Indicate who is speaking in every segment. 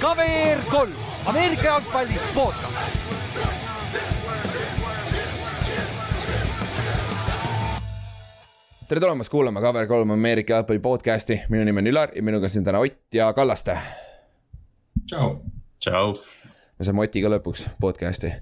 Speaker 1: KVR kolm, Ameerika jalgpalli podcast.
Speaker 2: tere tulemast kuulama KVR3 Ameerika jalgpalli podcast'i, minu nimi on Ülar ja minuga siin täna Ott ja Kallaste.
Speaker 3: tšau. tšau.
Speaker 2: me saame Otiga lõpuks podcast'i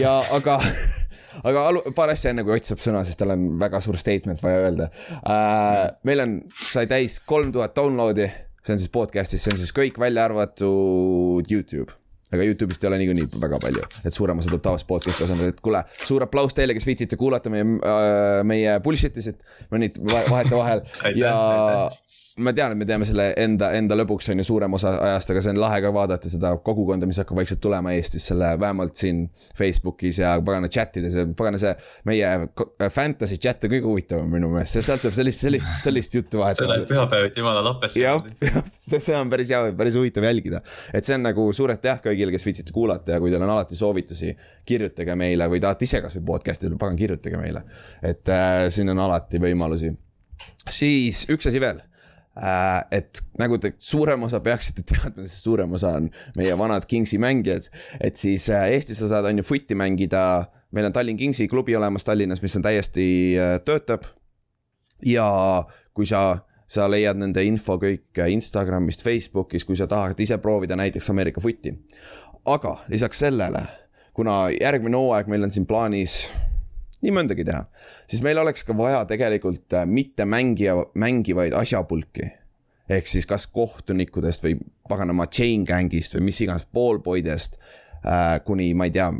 Speaker 2: ja aga aga alu-, paar asja enne kui Ott saab sõna, sest tal on väga suur statement vaja öelda. Äh,. meil on, sai täis kolm tuhat download'i, see on siis podcast'is, see on siis kõik välja arvatud Youtube. Aga Youtube'ist ei ole niikuinii väga palju, et suurem osa tuleb tavaliselt podcast'i asemel, et kuule, suur aplaus teile, kes viitsite kuulata meie äh,, meie bullshit isid, mõnid vahetevahel. Ja aitäh ma tean, et me teeme selle enda, enda lõbuks on ju suurem osa ajast, aga see on lahe ka vaadata seda kogukonda, mis hakkab vaikselt tulema Eestis, selle vähemalt siin Facebookis ja pagana chat ides ja pagana see meie fantasy chat on kõige huvitavam minu meelest, see sealt tuleb sellist, sellist, sellist juttu vahetada.
Speaker 3: see läheb pühapäeviti jumala lappesse.
Speaker 2: jah, jah, see, on päris hea, päris huvitav jälgida. et see on nagu suur aitäh kõigile, kes viitsite kuulata ja kui teil on alati soovitusi, kirjutage meile või tahate ise kasvõi podcast'i, pagan, kirjutage meile. et äh, siin on alati võimalusi. siis üks asi veel et nagu te suurem osa peaksite teadma, sest suurem osa on meie vanad Kingsi mängijad. et siis äh, Eestis sa saad, on ju, footi mängida, meil on Tallinn Kingsi klubi olemas Tallinnas, mis on täiesti äh, töötab. ja kui sa, sa leiad nende info kõik Instagramist, Facebookist, kui sa tahad ise proovida näiteks Ameerika footi. aga lisaks sellele, kuna järgmine hooaeg meil on siin plaanis nii mõndagi teha, siis meil oleks ka vaja tegelikult äh, mitte mängija, mängivaid asjapulki. ehk siis kas kohtunikudest või paganama chain gang'ist või mis iganes ballboydest äh, kuni ma ei tea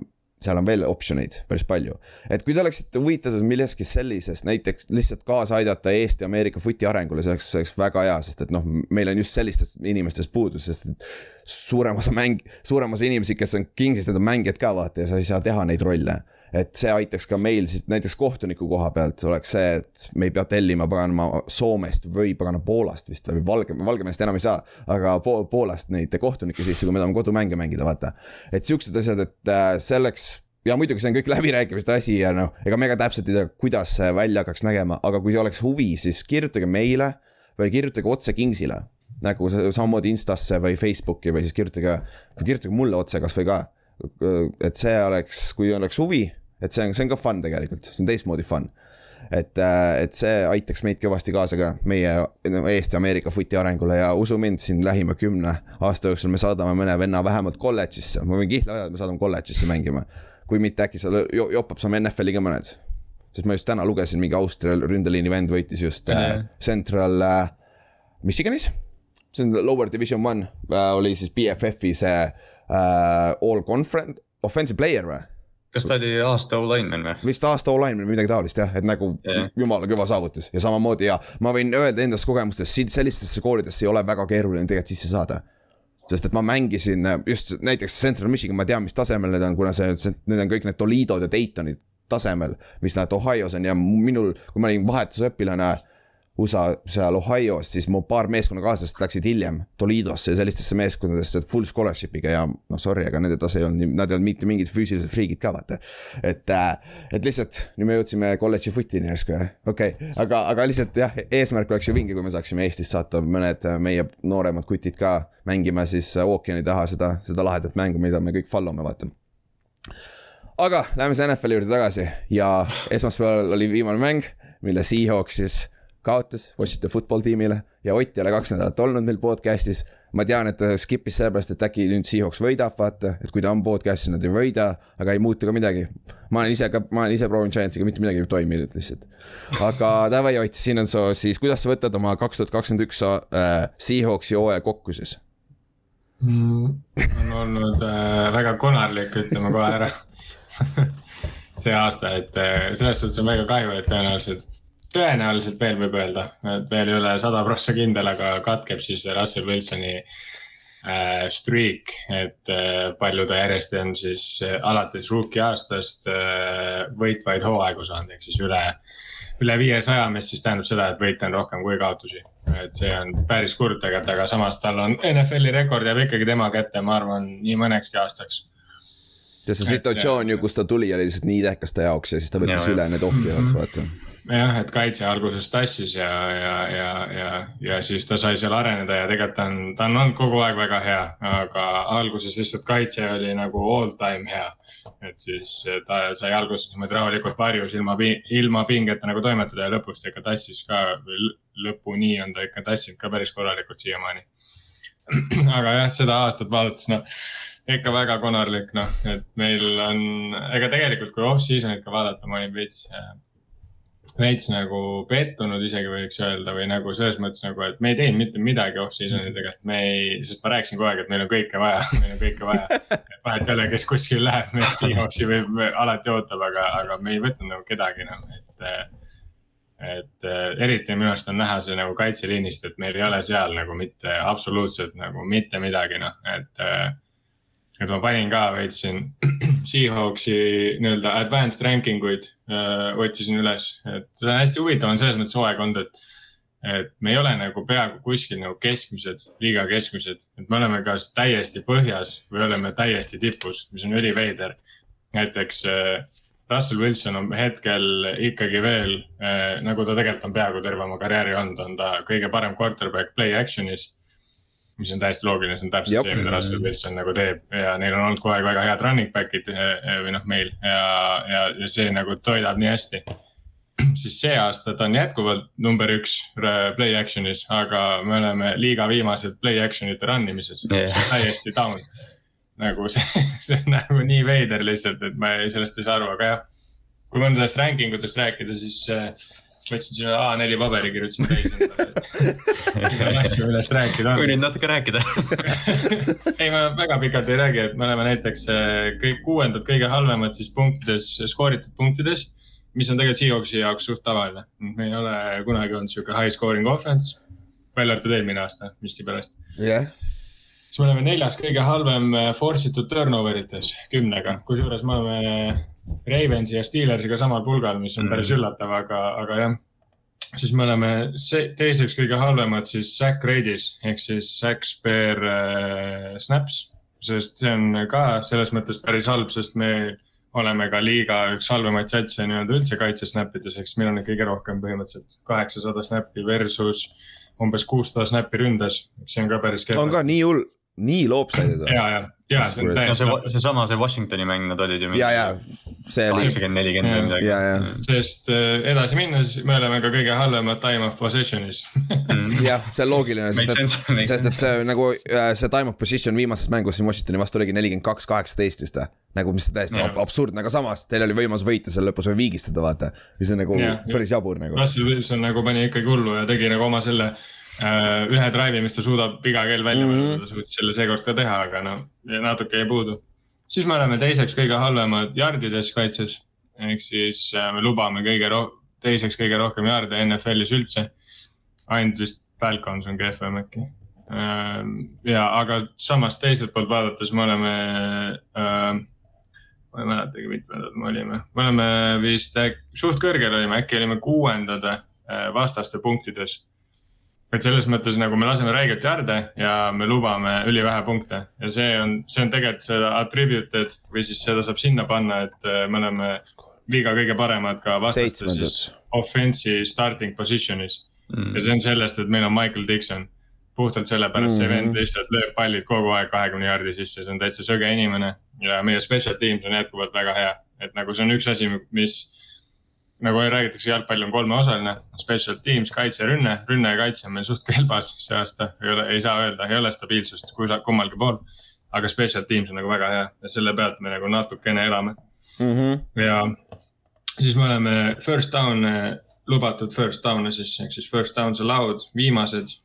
Speaker 2: seal on veel optsioneid päris palju. et kui te oleksite huvitatud millestki sellisest, näiteks lihtsalt kaasa aidata Eesti Ameerika footi arengule, see oleks, see oleks väga hea, sest et noh, meil on just sellistest inimestest puudus, sest et suurem osa mäng, suurem osa inimesi, kes on Kings'is, need on mängijad ka vaata ja sa ei saa teha neid rolle et see aitaks ka meil siis näiteks kohtuniku koha pealt oleks see, et me ei pea tellima paganama Soomest või pagana Poolast vist või Valge, Valgevenest enam ei saa. aga po Poolast neid kohtunikke sisse, kui me tahame kodumänge mängida, vaata. et siuksed asjad, et äh, selleks ja muidugi see on kõik läbirääkimiste asi ja noh, ega me ka täpselt ei tea, kuidas see välja hakkaks nägema, aga kui oleks huvi, siis kirjutage meile või kirjutage otse Kingsile. nagu samamoodi Instasse või Facebooki või siis kirjutage, kirjutage mulle otse kasvõi ka et see oleks, kui oleks huvi, et see on, see on ka fun tegelikult, see on teistmoodi fun. et, äh, et see aitaks meid kõvasti kaasa ka meie Eesti-Ameerika footi arengule ja usu mind, siin lähima kümne aasta jooksul me saadame mõne venna vähemalt kolledžisse, ma võin kihla öelda, me saadame kolledžisse mängima. kui mitte, äkki seal jopab saame NFL-i ka mõned. sest ma just täna lugesin, mingi Austria ründeliini vend võitis just mm -hmm. Central äh, Michiganis. see on lower division one äh,, oli siis BFF-i see äh, all conference, offensive player või?
Speaker 3: kas ta oli aasta O-lineman või?
Speaker 2: vist aasta O-lineman või midagi taolist jah, et nagu yeah. jumala kõva saavutus ja samamoodi ja ma võin öelda endast kogemustest, sellistesse koolidesse ei ole väga keeruline tegelikult sisse saada. sest et ma mängisin just näiteks Central Michigan, ma tean, mis tasemel need on, kuna see, need on kõik need Toledod ja Daytonid tasemel, mis nad Ohio's on ja minul, kui ma olin vahetusõpilane USA seal Ohio's, siis mu paar meeskonnakaaslast läksid hiljem Toledosse ja sellistesse meeskondadesse full scholarship'iga ja noh, sorry, aga nende tase ei olnud nii, nad ei olnud mitte mingid füüsilised friigid ka vaata. et, äh, et lihtsalt nüüd me jõudsime kolledži footini järsku jah, okei okay., aga, aga lihtsalt jah, eesmärk oleks ju vinge, kui me saaksime Eestist saata mõned äh, meie nooremad kutid ka mängima siis äh, ookeani taha seda, seda lahedat mängu, mida me kõik follow me vaata aga läheme siis NFL-i juurde tagasi ja esmaspäeval oli viimane mäng, mille Seahawks siis kaotas Washington football tiimile ja Ott ei ole kaks nädalat olnud meil podcast'is. ma tean, et ta skip'is sellepärast, et äkki nüüd Seahawks võidab, vaata, et kui ta on podcast'is, nad ei võida, aga ei muutu ka midagi. ma olen ise ka, ma olen ise proovinud Giantsiga, mitte midagi ei toimi nüüd lihtsalt. aga davai, Ott, siin on su siis, kuidas sa võtad oma kaks tuhat kakskümmend üks äh, Seahawksi hooaja kokku siis
Speaker 3: mm,? on olnud äh, väga konarlik, ütleme kohe ära see aasta, et äh, selles suhtes on väga kahju, et tõenäoliselt tõenäoliselt veel võib öelda, et veel ei ole sada prossa kindel, aga katkeb siis Russell Wilsoni äh, streak, et äh, palju ta järjest on siis äh, alates rookie aastast äh, võitvaid hooaegu saanud, ehk siis üle, üle viiesaja, mis siis tähendab seda, et võite on rohkem kui kaotusi. et see on päris kurb tegelikult, aga samas tal on NFL-i rekord jääb ikkagi tema kätte, ma arvan, nii mõnekski aastaks
Speaker 2: ja see situatsioon ju, kus ta tuli, oli lihtsalt nii tähkas ta jaoks ja siis ta võttis ja, üle need ohjad mm, -hmm.
Speaker 3: Jah, et kaitse alguses tassis ja, ja, ja, ja, ja siis ta sai seal areneda ja tegelikult ta on, ta on olnud kogu aeg väga hea, aga alguses lihtsalt kaitse oli nagu all time hea. et siis ta sai alguses niimoodi rahulikult varjus ilma, ilma pingeta nagu toimetada ja lõpus ta ikka tassis ka, lõpuni on ta ikka tassinud ka päris korralikult siiamaani. aga jah, seda aastat vaadates, noh ikka väga konarlik, noh, et meil on, ega tegelikult, kui off-season'it ka vaadata, ma olin veits veits nagu pettunud isegi võiks öelda või nagu selles mõttes nagu, et me ei teinud mitte midagi off-season'il tegelikult, me ei, sest ma rääkisin kogu aeg, et meil on kõike vaja, meil on kõike vaja. vahet ei ole, kes kuskil läheb, meil Seahawksi võib alati ootab, aga, aga me ei võtnud nagu kedagi enam, et. et eriti minu arust on näha see nagu kaitseliinist, et meil ei ole seal nagu mitte absoluutselt nagu mitte midagi, noh, et et ma panin ka veits siin Seahawksi nii-öelda advanced ranking uid äh, otsisin üles, et see on hästi huvitav on selles mõttes hooaeg olnud, et. et me ei ole nagu peaaegu kuskil nagu keskmised, liiga keskmised, et me oleme kas täiesti põhjas või oleme täiesti tipus, mis on üliveider. näiteks äh, Russell Wilson on hetkel ikkagi veel äh, nagu ta tegelikult on peaaegu terve oma karjääri olnud, on ta kõige parem quarterback play action'is mis on täiesti loogiline, see on täpselt Jop. see, mida Russell Wilson nagu teeb ja neil on olnud kogu aeg väga head running back'id eh, eh, või noh, meil ja, ja, ja see nagu toidab nii hästi. siis see aasta ta on jätkuvalt number üks play action'is, aga me oleme liiga viimased play action'ite run imises yeah., täiesti down. nagu see, see on nagu nii veider lihtsalt, et ma sellest ei saa aru, aga jah. kui mõnda sellest ranking utest rääkida, siis äh, võtsin sinna A4 paberi, kirjutasin täis endale asju, millest rääkida on.
Speaker 4: kui nüüd natuke rääkida
Speaker 3: ei, ma väga pikalt ei räägi, et me oleme näiteks eh, kõik kuuendad kõige halvemad siis punktides, skooritud punktides. mis on tegelikult Seahawksi jaoks suht tavaline, me ei ole kunagi olnud sihuke high scoring offense. välja arvatud eelmine aasta miskipärast
Speaker 2: yeah..
Speaker 3: siis me oleme neljas kõige halvem eh, force itud turnover ites kümnega, kusjuures me oleme Ravensi ja Steelersiga samal pulgal, mis on mm. päris üllatav, aga, aga jah. siis me oleme teiseks kõige halvemad siis sack rate'is ehk siis sacks per äh, snaps. sest see on ka selles mõttes päris halb, sest me oleme ka liiga üks halvemaid satse nii-öelda üldse kaitse snap ides, ehk siis meil on kõige rohkem põhimõtteliselt kaheksasada snappi versus umbes kuussada snappi ründes, see on ka päris
Speaker 2: kehv. on ka nii hull, nii loopsided
Speaker 3: või? ja, ja, ja see on
Speaker 4: täiesti no,. seesama, see Washingtoni mäng, nad olid ju.
Speaker 2: ja, ja see oli.
Speaker 4: kaheksakümmend, nelikümmend või midagi.
Speaker 3: sest äh, edasi minnes me oleme ka kõige halvemad time of possession'is
Speaker 2: mm. jah, see on loogiline, sest et, sest et see nagu äh, see time of position viimases mängus siin Washingtoni vastu oligi nelikümmend kaks, kaheksateist vist või? nagu, mis täiesti yeah. absurdne, aga samas teil oli võimalus võita seal lõpus või viigistada, vaata. ja see on nagu yeah, päris jabur nagu.
Speaker 3: Russell Wilson nagu pani ikkagi hullu ja tegi nagu oma selle Äh, ühe drive'i, mis ta suudab iga kell välja mm -hmm. ta suutis selle seekord ka teha, aga no natuke jäi puudu. siis me oleme teiseks kõige halvemad jardides kaitses. ehk siis äh, me lubame kõige roh-, teiseks kõige rohkem jarde NFL-is üldse. ainult vist Falcons on kehvem äkki. Ähm, ja, aga samas teiselt poolt vaadates me oleme äh, ma ei mäletagi, mitmendad me olime, me oleme vist äk, suht kõrgel olime, äkki olime kuuendad äh, vastaste punktides et selles mõttes nagu me laseme räigelt jarde ja me lubame ülivähe punkte. Ja see on, see on tegelikult seda attributed või siis seda saab sinna panna, et äh, me oleme liiga kõige paremad ka vastaste siis offense'i starting position'is. Mm.. ja see on sellest, et meil on Michael Dixon. puhtalt sellepärast mm. see vend lihtsalt lööb pallid kogu aeg kahekümne jardi sisse, see on täitsa söge inimene ja meie special teams on jätkuvalt väga hea, et nagu see on üks asi, mis nagu räägitakse, jalgpall on kolmeosaline, special teams, kaitse, rünne, rünne ja kaitse on meil suht kelbas see aasta, ei ole, ei saa öelda, ei ole stabiilsust kummalgi pool. aga special teams on nagu väga hea ja selle pealt me nagu natukene elame mm. -hmm. ja siis me oleme first down, lubatud first down'e siis, ehk siis first downs allowed, viimased.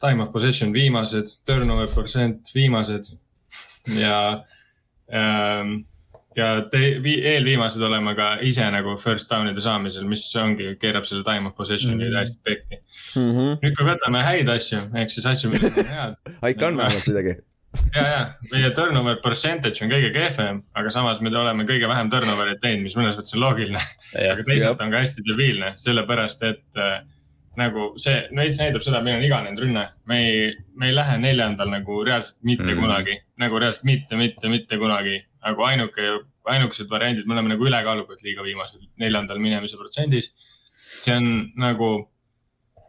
Speaker 3: Time of possession viimased, turnover percent viimased ja ähm, ja te, eelviimased oleme ka ise nagu first down'ide saamisel, mis ongi, keerab selle time of possession'i mm -hmm. hästi pekki mm. -hmm. nüüd, kui võtame häid asju, ehk siis asju, mis on head
Speaker 2: ikka on vähemalt midagi
Speaker 3: ja, ja meie turnover percentage on kõige kehvem, aga samas me oleme kõige vähem turnover'it teinud, mis mõnes mõttes on loogiline. aga teisalt on ka hästi debiilne, sellepärast et äh, nagu see veits näitab seda, et meil on iganenud rünne. me ei, me ei lähe neljandal nagu reaalselt mitte mm. kunagi, nagu reaalselt mitte, mitte, mitte kunagi nagu ainuke, ainukesed variandid, me oleme nagu ülekaalukalt liiga viimased, neljandal minemise protsendis. see on nagu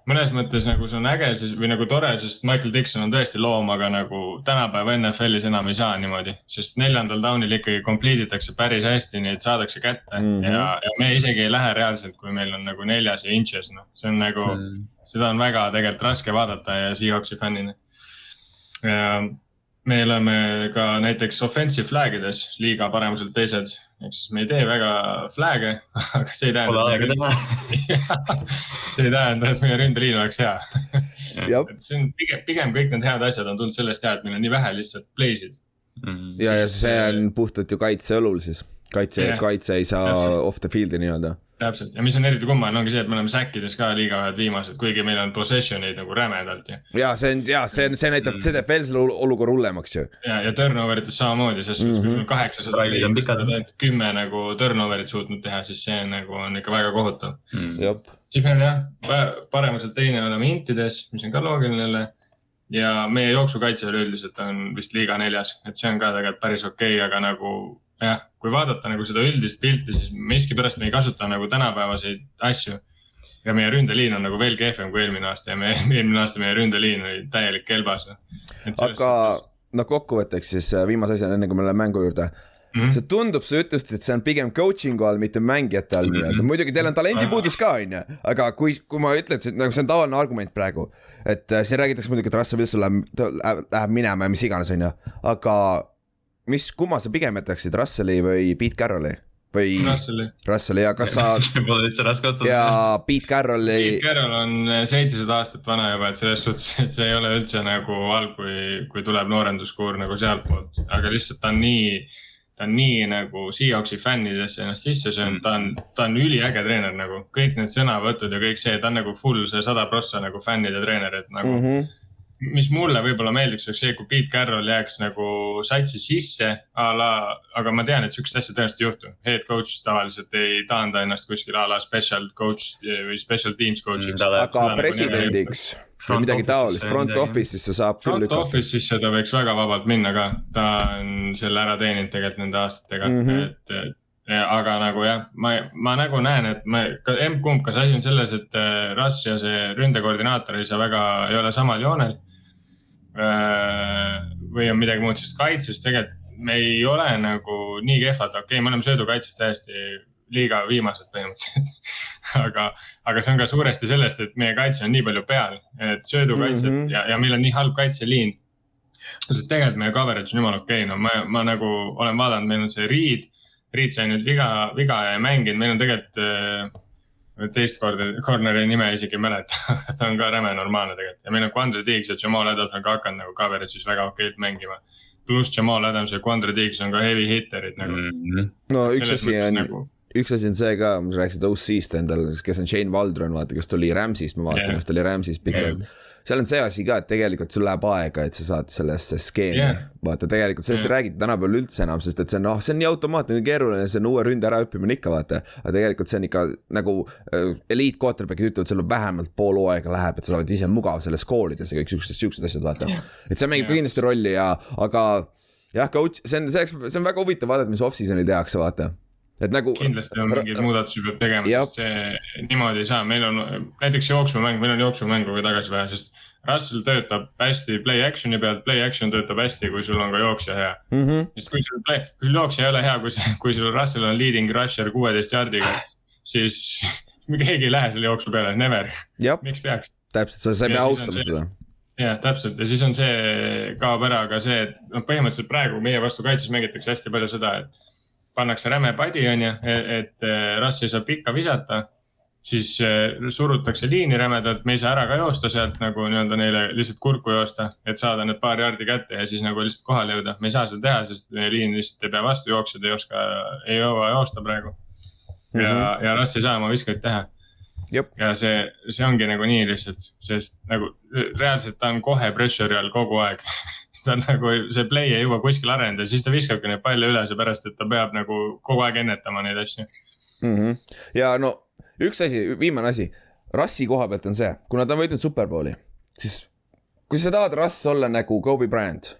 Speaker 3: mõnes mõttes nagu see on äge siis või nagu tore, sest Michael Dixon on tõesti loom, aga nagu tänapäeva NFL-is enam ei saa niimoodi. sest neljandal down'il ikkagi complete itakse päris hästi, neid saadakse kätte mm -hmm. ja, ja me isegi ei lähe reaalselt, kui meil on nagu neljas ja inches, noh, see on nagu mm, -hmm. seda on väga tegelikult raske vaadata ja Seahawksi fännina. Me oleme ka näiteks offensive flag ides liiga paremuselt teised. Ehk siis me ei tee väga flag'e, aga see ei tähenda.
Speaker 4: Pole aega teha.
Speaker 3: see ei tähenda, et meie ründeliin oleks hea. Et see on pigem, pigem kõik need head asjad on tulnud sellest ja, et meil on nii vähe lihtsalt play sid
Speaker 2: mm.. ja, ja see on puhtalt ju kaitse õlul siis, kaitse yeah., kaitse ei saa Täpselt. off the field'i nii-öelda
Speaker 3: täpselt ja mis on eriti kummaline, ongi see, et me oleme säkkides ka liiga ühed viimased, kuigi meil on possession eid nagu rämedalt ju.
Speaker 2: ja see on ja see on, see näitab mm., see teeb veel selle olukorra hullemaks ju.
Speaker 3: ja, ja turnover ites samamoodi, selles suhtes mm -hmm., kui sul on kaheksasada oled kümme nagu turnover'it suutnud teha, siis see nagu on ikka väga kohutav
Speaker 2: mm..
Speaker 3: siis meil jah, paremuselt teine oleme intides, mis on ka loogiline jälle ja meie jooksukaitse üleüldiselt on vist liiga neljas, et see on ka tegelikult päris okei okay,, aga nagu jah, kui vaadata nagu seda üldist pilti, siis miskipärast me ei kasuta nagu tänapäevaseid asju. ja meie ründeliin on nagu veel kehvem kui eelmine aasta ja me, eelmine aasta meie ründeliin oli täielik kelbas.
Speaker 2: aga no kokkuvõtteks siis äh, viimase asjana, enne kui me läheme mängu juurde Mm -hmm. see tundub, sa ütlesid, et see on pigem coaching'u all, mitte mängijate all nii-öelda mm -hmm., muidugi teil on talendipuudus ka, on ju, aga kui, kui ma ütlen, et nagu see on tavaline argument praegu. et äh, siin räägitakse muidugi, et Russell Wilson läheb, läheb minema ja mis iganes, on ju, aga mis, kumma sa pigem jätaksid, Russelli või Pete Carrolli? või
Speaker 3: Russelli,
Speaker 2: Russelli ja kas sa
Speaker 4: Pole üldse raske otsustada.
Speaker 2: ja Pete Carrolli.
Speaker 3: Pete Carroll on seitsesada aastat vana juba, et selles suhtes, et see ei ole üldse nagu halb, kui, kui tuleb noorenduskuur nagu sealtpoolt, aga lihtsalt ta on nii ta on nii nagu Seahawksi fännidesse ennast sisse söönud, ta on, ta on üliäge treener nagu, kõik need sõnavõtud ja kõik see, ta on nagu full see sada prossa nagu fännide treener, et nagu mm. -hmm mis mulle võib-olla meeldiks, oleks see, kui Pete Carroll jääks nagu satsi sisse a la, aga ma tean, et sihukest asja tõenäoliselt ei juhtu. Head coach tavaliselt ei taanda ennast kuskil a la special coach või special teams coach'iks
Speaker 2: mm,. aga nagu presidendiks või midagi taolist, front office'isse saab
Speaker 3: küll lükata. Front office'isse ta võiks väga vabalt minna ka, ta on selle ära teeninud tegelikult nende aastatega mm, -hmm. et, et Ja, aga nagu jah, ma, ma nagu näen, et ma, emb-kumb, kas asi on selles, et äh, Russ ja see ründekoordinaator ei saa väga, ei ole samal joonel või on midagi muud, sest kaitses tegelikult me ei ole nagu nii kehvad, okei okay,, me oleme söödukaitses täiesti liiga viimased põhimõtteliselt aga, aga see on ka suuresti sellest, et meie kaitse on nii palju peal, et söödukaitsed mm -hmm. ja, ja meil on nii halb kaitseliin. sest tegelikult meie coverage on jumala okei okay., no ma, ma nagu olen vaadanud, meil on see Reed, Reed sai nüüd viga, viga ja ei mänginud, meil on tegelikult äh, teist korda, corner'i nime isegi ei mäleta ta on ka räme normaalne tegelikult ja meil on Quandre Diggs ja Jamal Adams on ka hakanud nagu coverage'is väga okeilt mängima. pluss Jamal Adams ja Quandre Diggs on ka heavy hitterid nagu mm.
Speaker 2: -hmm. no üks asi on nagu üks asi on see ka, sa rääkisid OC-st endal, kes on Shane Waldron, vaata, kes tuli Rams'ist, ma vaatan yeah., kes tuli Rams'ist pikalt yeah seal on see asi ka, et tegelikult sul läheb aega, et sa saad sellesse skeemi yeah.. vaata, tegelikult sellest yeah. ei räägita tänapäeval üldse enam, sest et see on noh, see on nii automaatne, nii keeruline, see on uue ründe äraõppimine ikka vaata. aga tegelikult see on ikka nagu äh, eliit quarterback'id ütlevad, sul vähemalt pool hooaega läheb, et sa oled ise mugav selles koolides ja kõik siuksed, siuksed asjad, vaata yeah.. et see mängib yeah. kindlasti rolli ja, aga jah, coach, see on, see, see on väga huvitav vaadata, mis off-season'il tehakse, vaata et nagu.
Speaker 3: kindlasti on mingeid muudatusi peab tegema, sest see niimoodi ei saa, meil on näiteks jooksumäng, meil on jooksumängu ka tagasi vaja, sest Russell töötab hästi play action'i pealt, play action töötab hästi, kui sul on ka jooksja hea mm. -hmm. sest kui sul play, kui sul jooksja ei ole hea, kui, kui sul Russell on leading rusher kuueteist jardiga, siis keegi ei lähe selle jooksu peale, never. miks peaks?
Speaker 2: täpselt, sa ei pea austama seda
Speaker 3: jah, täpselt ja siis on see, kaob ära ka see, et noh, põhimõtteliselt praegu meie vastu kaitses mängitakse hästi palju seda, et pannakse räme padi, on ju, et, et Russ ei saa pikka visata siis äh, surutakse liini rämedalt, me ei saa ära ka joosta sealt nagu nii-öelda neile lihtsalt kurku joosta, et saada need paar jaardi kätte ja siis nagu lihtsalt kohale jõuda. me ei saa seda teha, sest liin lihtsalt ei pea vastu, jooksjad ei oska, ei jõua joosta praegu. ja mm, -hmm. ja Rass ei saa oma viskeid teha. ja see, see ongi nagu nii lihtsalt, sest nagu reaalselt ta on kohe pressure'i all kogu aeg ta on nagu, see play ei jõua kuskile areneda, siis ta viskabki neid palle üle, seepärast et ta peab nagu kogu aeg ennetama neid asju
Speaker 2: mm. -hmm. ja no üks asi, viimane asi, rassi koha pealt on see, kuna ta on võitnud superbowli, siis kui sa tahad rass olla nagu Kobe Bryant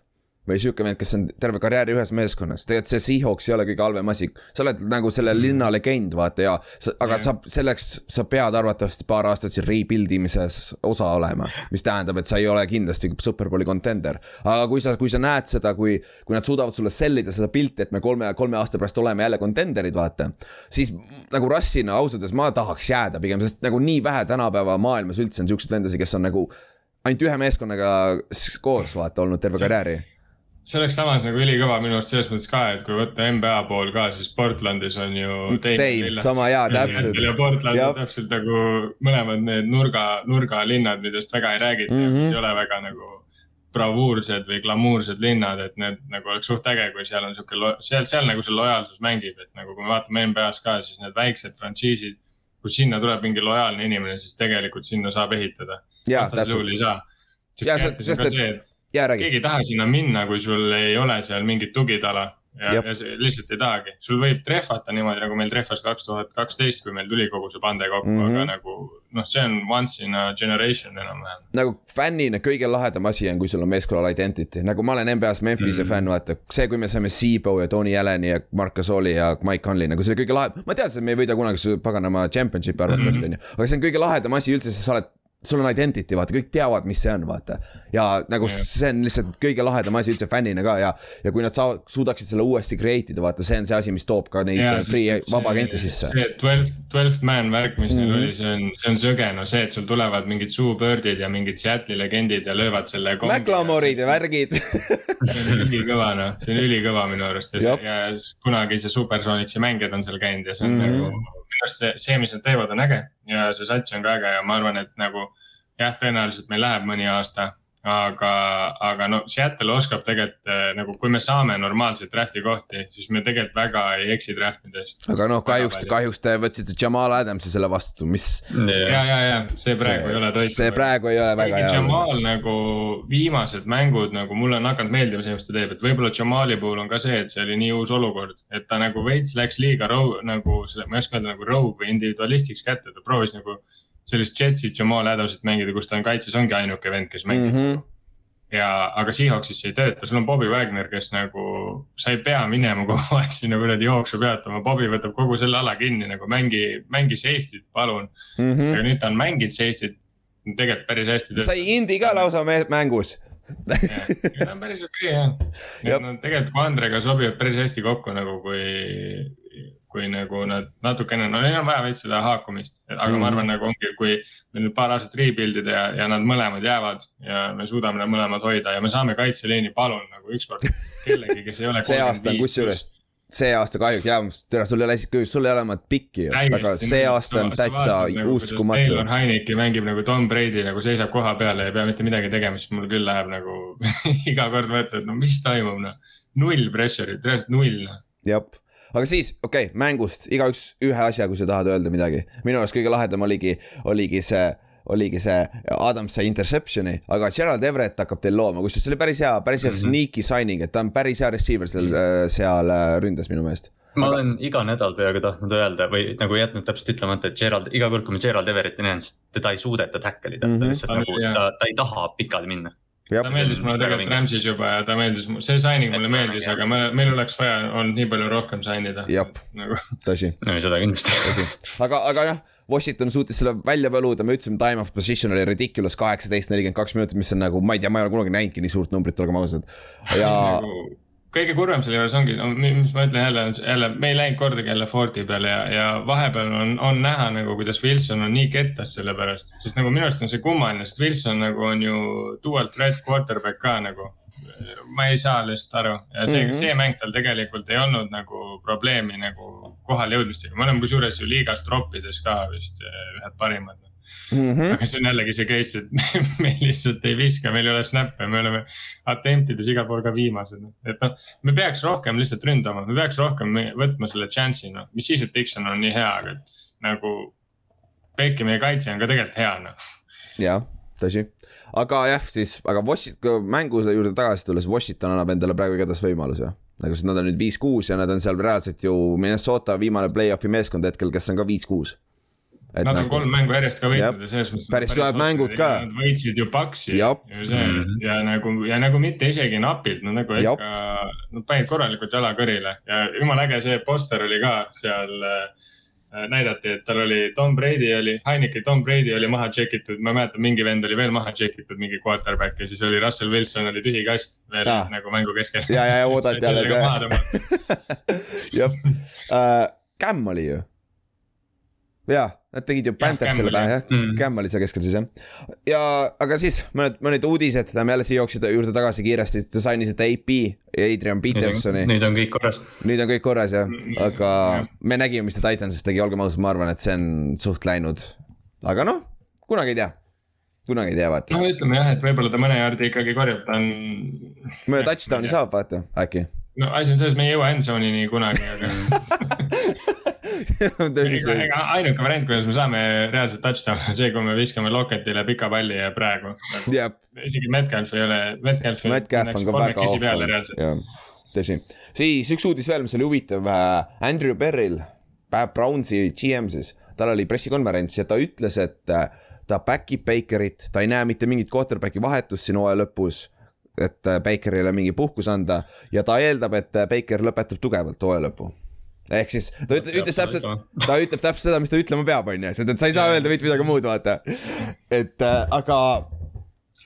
Speaker 2: või sihuke vend, kes on terve karjääri ühes meeskonnas, tegelikult see Seahawks ei ole kõige halvem asi. sa oled nagu selle linna legend, vaata ja aga
Speaker 3: Jah.
Speaker 2: sa selleks, sa pead arvatavasti paar aastat siin rebuild imises osa olema. mis tähendab, et sa ei ole kindlasti superbowli contender. aga kui sa, kui sa näed seda, kui, kui nad suudavad sulle sellida seda pilti, et me kolme, kolme aasta pärast oleme jälle contender'id, vaata. siis nagu Russina ausalt öeldes ma tahaks jääda pigem, sest nagu nii vähe tänapäeva maailmas üldse on siukseid vendasid, kes on nagu ainult ühe meeskonnaga koos vaata olnud terve karjääri.
Speaker 3: See oleks samas nagu ülikõva minu arust selles mõttes ka, et kui võtta NBA pool ka, siis Portlandis on ju.
Speaker 2: Dave, sama hea, täpselt.
Speaker 3: ja Portland on täpselt nagu mõlemad need nurga, nurgalinnad, millest väga ei räägita mm. -hmm. ei ole väga nagu bravuursed või glamuursed linnad, et need nagu oleks suht äge, kui seal on sihuke, seal, seal nagu see lojaalsus mängib, et nagu kui me vaatame NBA-s ka, siis need väiksed frantsiisid, kus sinna tuleb mingi lojaalne inimene, siis tegelikult sinna saab ehitada.
Speaker 2: jaa, täpselt.
Speaker 3: sest
Speaker 2: sest et jaa, räägi.
Speaker 3: keegi ei taha sinna minna, kui sul ei ole seal mingit tugitala. ja ja lihtsalt ei tahagi, sul võib trehvata niimoodi nagu meil trehvas kaks tuhat kaksteist, kui meil tuli kogu see pande kokku mm,
Speaker 2: Mhm.
Speaker 3: -hmm. aga nagu noh, see on once in a generation enam-vähem.
Speaker 2: nagu fännina kõige lahedam asi on, kui sul on meeskonnal identity, nagu ma olen NBA-s Memphise mm
Speaker 3: Mhm.
Speaker 2: -hmm. fänn, vaata. see, kui me saime Seabo ja Tony Allen'i ja Mark Gasoli ja Mike Conley, nagu see oli kõige lahedam. ma teadsin, et me ei võida kunagi paganama championship'i arvatavasti
Speaker 3: Mhm.
Speaker 2: on ju, aga see on kõige lahedam asi üldse, sest sa oled sul on identity, vaata, kõik teavad, mis see on, vaata. ja nagu
Speaker 3: Jah.
Speaker 2: see on lihtsalt kõige lahedam asi üldse fännina ka ja, ja kui nad saavad, suudaksid selle uuesti create ida, vaata, see on see asi, mis toob ka neid äh, free vabagente sisse.
Speaker 3: see twelfth, twelfth man värk, mis neil
Speaker 2: Mhm.
Speaker 3: oli, see on, see on sõge, no see, et sul tulevad mingid Sue Birdid ja mingid Seattle'i legendid ja löövad selle.
Speaker 2: McLamorid ja värgid.
Speaker 3: see on ülikõva noh, see on ülikõva minu arust ja, see- ja kunagi see Supersoonicsi mängijad on seal käinud ja see on mm
Speaker 2: Mhm.
Speaker 3: -hmm. nagu. Minu arust see, see, mis nad teevad, on äge ja see sats on ka äge ja ma arvan, et nagu jah, tõenäoliselt meil läheb mõni aasta. aga, aga no Seattle oskab tegelikult eh, nagu, kui me saame normaalseid draft'i kohti, siis me tegelikult väga ei eksi draft ides.
Speaker 2: aga noh, kahjuks, kahjuks te võtsite Jamal Adamsi selle vastu, mis.
Speaker 3: ja, ja, ja see praegu
Speaker 2: see
Speaker 3: ei ole toit.
Speaker 2: see praegu ei ole väga hea.
Speaker 3: Jamal nagu viimased mängud nagu mulle on hakanud meeldima see, mis ta teeb, et võib-olla Jamali puhul on ka see, et see oli nii uus olukord, et ta nagu veits läks liiga row, nagu selle, ma ei oska öelda nagu rogue või individualistiks kätte, ta proovis nagu sellist Jetsi Jamal Adamsit mängida, kus ta on kaitses, ongi ainuke vend, kes mängib mm. -hmm. ja, aga Seahawksis see ei tööta, sul on Bobby Wagner, kes nagu, sa ei pea minema kogu aeg sinna kuradi jooksu peatama, Bobby võtab kogu selle ala kinni nagu mängi, mängi safety't, palun.
Speaker 2: Mhm.
Speaker 3: aga nüüd ta on mänginud safety't, tegelikult päris hästi
Speaker 2: sai Indi ka lausa mängus.
Speaker 3: ja ta on päris okei jah.
Speaker 2: Jep.
Speaker 3: Nad tegelikult Koandrega sobivad päris hästi kokku nagu kui, kui nagu nad natukene, no neil on vaja veits seda haakumist, aga mm.
Speaker 2: Mhm.
Speaker 3: ma arvan, nagu ongi, kui meil nüüd paar aastat rebuild ida ja, ja nad mõlemad jäävad ja me suudame nad mõlemad hoida ja me saame kaitseliini, palun nagu ükskord kellegi, kes ei ole.
Speaker 2: see aasta kusjuures, see aasta kahjuks, jaa, tere, sul ei ole isegi, sul ei ole oma pikki ju, aga see aasta on täitsa uskumatu.
Speaker 3: Taylor Heineki mängib nagu Tom Brady nagu seisab koha peal ja ei pea mitte midagi tegema, siis mul küll läheb nagu iga kord mõtled, no mis toimub noh. null pressure'it, reaalselt null noh.
Speaker 2: Aga siis, okei okay,, mängust igaüks ühe asja, kui sa tahad öelda midagi. minu arust kõige lahedam oligi, oligi see, oligi see Adamse interception'i, aga Gerald Everett hakkab teil looma, kusjuures see oli päris hea, päris hea mm -hmm. sneaky signing, et ta on päris hea receiver seal, seal äh, ründes minu meelest.
Speaker 4: ma olen iga nädal peaaegu tahtnud öelda või nagu jätnud täpselt ütlemata, et Gerald, iga kord, kui ma Gerald Everetti näen, siis teda ei suudeta tackle ida mm,
Speaker 2: Mhm.
Speaker 4: -hmm. ta lihtsalt
Speaker 3: Ta-
Speaker 4: nagu,
Speaker 3: jah.
Speaker 4: ta, ta ei taha pikali minna.
Speaker 2: Jah
Speaker 3: ta, meeldis mulle
Speaker 4: Väga
Speaker 3: tegelikult. Rams'is juba ja ta meeldis, see signing mulle meeldis, aga me, meil oleks vaja olnud nii palju rohkem sign ida.
Speaker 2: Jep.
Speaker 3: nagu
Speaker 2: tõsi,
Speaker 4: no seda kindlasti.
Speaker 2: aga, aga jah, Washington suutis selle välja võluda, me ütlesime time of position oli ridiculous kaheksateist, nelikümmend kaks minutit, mis on nagu, ma ei tea, ma ei ole kunagi näinudki nii suurt numbrit, olgem ausad. ja
Speaker 3: nagu kõige kurvem selle juures ongi, no mi- mis ma ütlen jälle, jälle, me ei läinud kordagi jälle Forti peale ja, ja vahepeal on, on näha nagu, kuidas Wilson on nii kettas selle pärast. sest nagu minu arust on see kummaline, sest Wilson nagu on ju dual threat quarterback ka nagu. ma ei saa lihtsalt aru ja see mm. -hmm. see mäng tal tegelikult ei olnud nagu probleemi nagu kohale jõudmistega, me oleme kusjuures ju liigas troppides ka vist eh, ühed parimad
Speaker 2: mm. -hmm.
Speaker 3: aga see on jällegi see case, et me, me lihtsalt ei viska, meil ei ole snap'e, me oleme attempt ides igal pool ka viimased. et noh, me peaks rohkem lihtsalt ründama, me peaks rohkem võtma selle chance'i, noh, mis siis, et Dixon on nii hea, aga nagu. Peiki meie kaitse on ka tegelikult hea, noh.
Speaker 2: jah, tõsi, aga jah, siis, aga Washington, mängu juurde tagasi tulles, Washington annab endale praegu igatahes võimaluse. nagu sest nad on nüüd viis-kuus ja nad on seal reaalselt ju Minnesota viimane play-off'i meeskond hetkel, kes on ka viis-kuus.
Speaker 3: Nad on
Speaker 2: nagu
Speaker 3: kolm mängu järjest ka võitnud ja selles mõttes.
Speaker 2: Päris tugevad mängud ka.
Speaker 3: Nad võitsid ju Paksi ja see
Speaker 4: Mhm.
Speaker 3: ja nagu ja nagu mitte isegi napilt, nad nagu
Speaker 2: Jap.
Speaker 3: ikka, nad panid korralikult jala kõrile ja jumala äge see poster oli ka seal äh, näidati, et tal oli Tom Brady oli, Heineke Tom Brady oli maha check itud, ma mäletan, mingi vend oli veel maha check itud, mingi quarterback ja siis oli Russell Wilson oli tühi kast veel
Speaker 2: Aa.
Speaker 3: nagu mängu keskel.
Speaker 2: ja, ja, ja oodati jälle
Speaker 3: tõmmata.
Speaker 2: jah uh,, Cam oli ju. jaa, nad tegid ju Panthersile
Speaker 3: Cam
Speaker 2: pähe jah
Speaker 4: Mm.,
Speaker 2: Cam oli seal keskel siis jah. ja, aga siis mõned, mõned uudised, lähme jälle siia jooksjate juurde tagasi kiiresti, te sainisite AP ja Adrian Petersoni,
Speaker 4: nüüd on kõik korras.
Speaker 2: nüüd on kõik korras jah, aga
Speaker 3: jah.
Speaker 2: me nägime, mis ta Titansist tegi, olgem ausad, ma arvan, et see on suht läinud. aga noh, kunagi ei tea, kunagi ei tea, vaata
Speaker 3: no ütleme jah, et võib-olla ta mõne jaardi ikkagi korjab, ta on
Speaker 2: mõne touchdown'i saab, vaata, äkki.
Speaker 3: no asi on selles, me ei jõua end zone'ini kunagi, aga ega, ainuke variant, kuidas me saame reaalselt touchdown'i on see, kui me viskame Locketile pika palli ja praegu nagu,.
Speaker 2: jah,
Speaker 3: isegi Metcalf ei ole, Metcalf.
Speaker 2: Metcalf on ka väga jah, tõsi. siis üks uudis veel, mis oli huvitav, Andrew Berryl, Brownsi GM siis, tal oli pressikonverents ja ta ütles, et äh, ta back ib Bakerit, ta ei näe mitte mingit quarterback'i vahetust siin hooaja lõpus et äh, Bakerile mingi puhkus anda ja ta eeldab, et äh, Baker lõpetab tugevalt hooaja lõpu. Ehk siis ta ütle, ütles täpselt, ta ütleb täpselt seda, mis ta ütlema peab, on ju, sest et sa ei saa öelda mitte midagi muud, vaata. et äh, aga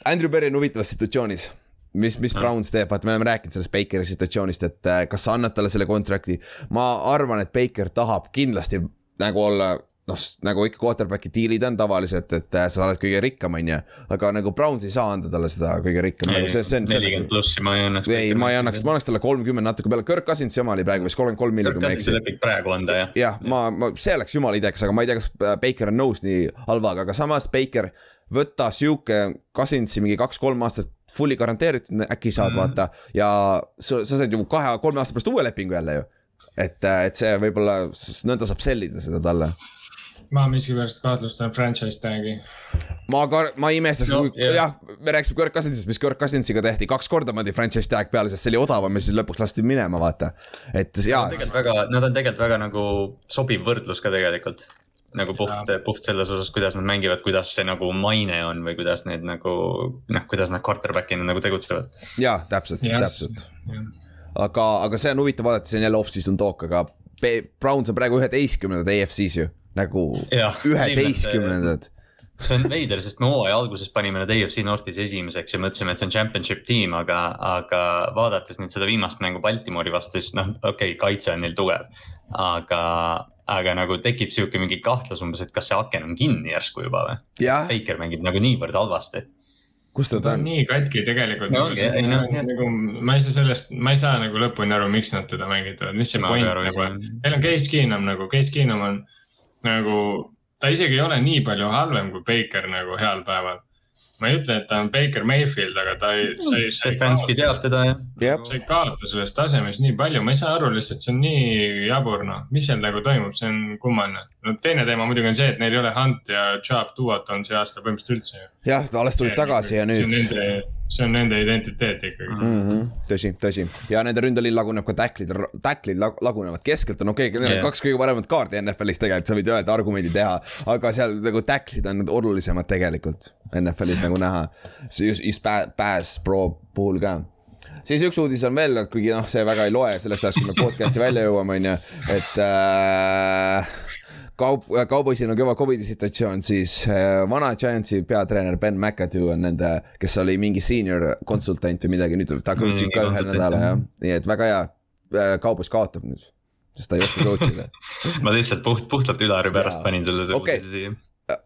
Speaker 2: Andrew Berry on huvitavas situatsioonis. Mis, mis Browns teeb, vaata, me oleme rääkinud sellest Bakeri situatsioonist, et äh, kas sa annad talle selle kontrakti. ma arvan, et Baker tahab kindlasti nagu olla noh, nagu ikka quarterback'i diilid on tavaliselt, et äh, sa oled kõige rikkam, on ju. aga nagu Browns ei saa anda talle seda kõige rikkam, nagu
Speaker 4: nelikümmend plussi ma ei annaks.
Speaker 2: ei, ma ei annaks, ma annaks talle kolmkümmend natuke peale, Kirk Cousinsi oma oli praegu vist kolmkümmend kolm miljonit, kui ma ei eksi.
Speaker 4: leping praegu anda jah.
Speaker 2: jah, ma, ma, see oleks jumala idekas, aga ma ei tea, kas äh, Baker on nõus nii halvaga, aga samas Baker, võta sihuke Cousinsi mingi kaks-kolm aastat fully garanteeritud, äkki saad mm vaata ja sa, sa saad ju kahe-kolme aasta pärast uue lepingu jälle ju. et, et see võib-olla, nõnda saab sellida seda talle.
Speaker 3: Ma miskipärast kahtlustan franchise tag'i.
Speaker 2: ma ka, ma ei imestaks
Speaker 4: No,
Speaker 2: no,, kui
Speaker 4: jah.
Speaker 2: jah ja,, me rääkisime Kirk Cousinsist, mis Kirk Cousinsiga tehti, kaks korda pandi franchise tag peale, sest see oli odavam ja siis lõpuks lasti minema, vaata. et jaa,
Speaker 4: nad on tegelikult väga nagu sobiv võrdlus ka tegelikult. nagu puht, puht selles osas, kuidas nad mängivad, kuidas see nagu maine on või kuidas need nagu noh, kuidas nad quarterback'ina nagu tegutsevad.
Speaker 2: jaa, täpselt, täpselt. aga, aga see on huvitav vaadata, see on jälle off-season talk, aga Browns on praegu üheteistkümnendad EFC-s ju, nagu üheteistkümnendad.
Speaker 4: see on veider, sest me hooaja alguses panime nad AFC Northis esimeseks ja mõtlesime, et see on championship tiim, aga, aga vaadates nüüd seda viimast mängu Baltimori vastu, siis noh, okei okay,, kaitse on neil tugev. aga, aga nagu tekib sihuke mingi kahtlus umbes, et kas see aken on kinni järsku juba või? Baker mängib nagu niivõrd halvasti.
Speaker 2: kus ta
Speaker 3: ta on nii katki tegelikult
Speaker 4: No
Speaker 3: nagu,
Speaker 4: ei, noh, jah.
Speaker 3: nagu ma ei saa sellest, ma ei saa nagu lõpuni aru, miks nad teda mängitavad, mis see point nagu on. Neil on Case Keenum nagu, Case Keenum on nagu, ta isegi ei ole nii palju halvem kui Baker nagu heal päeval. ma ei ütle, et ta on Baker Mayfield, aga ta ei, sa ei, sa ei
Speaker 4: Stefanski teab teda ja.
Speaker 2: jah,
Speaker 3: sa ei kaota sellest tasemest nii palju, ma ei saa aru lihtsalt, see on nii jabur, noh, mis seal nagu toimub, see on kummaline. no teine teema muidugi on see, et neil ei ole Hunt ja Chubb Duot on see aasta põhimõtteliselt üldse ju.
Speaker 2: jah, ta alles tulid tagasi ja nüüd.
Speaker 3: see on nende identiteet ikkagi.
Speaker 2: Mm -hmm. tõsi, tõsi ja nende ründeliin laguneb ka tacklid, tacklid lag- lagunevad keskelt on okei okay,, need on
Speaker 4: Jah.
Speaker 2: kaks kõige paremat kaardi NFL-is tegelikult, sa võid öelda argumendi teha. aga seal nagu tacklid on olulisemad tegelikult NFL-is nagu näha. see just, just pä- pass pro puhul ka siis üks uudis on veel, kuigi noh, see väga ei loe selleks ajaks, kui me podcast'i välja jõuame, on ju, et äh, kaup, kauboisil on kõva Covidi situatsioon, siis äh, vana Giantsi peatreener Ben McAdoo on nende, kes oli mingi senior konsultant või midagi, nüüd ta coach ib ka ühe nädala
Speaker 4: jah.
Speaker 2: nii et väga hea, kaubois kaotab nüüd, sest ta ei oska coach ida.
Speaker 4: ma lihtsalt puht, puhtalt Ülari pärast
Speaker 2: Jaa.
Speaker 4: panin selle
Speaker 2: Okei.
Speaker 4: uudise siia.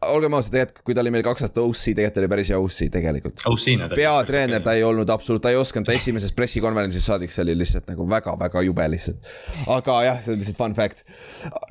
Speaker 2: olgem ausad, tegelikult kui ta oli meil kaks aastat OC, tegelikult oli päris hea OC tegelikult. Peatreener ta ei olnud absoluut, ta ei osanud, ta esimesest pressikonverentsist saadik, see oli lihtsalt nagu väga-väga jube lihtsalt. aga jah, see on lihtsalt fun fact.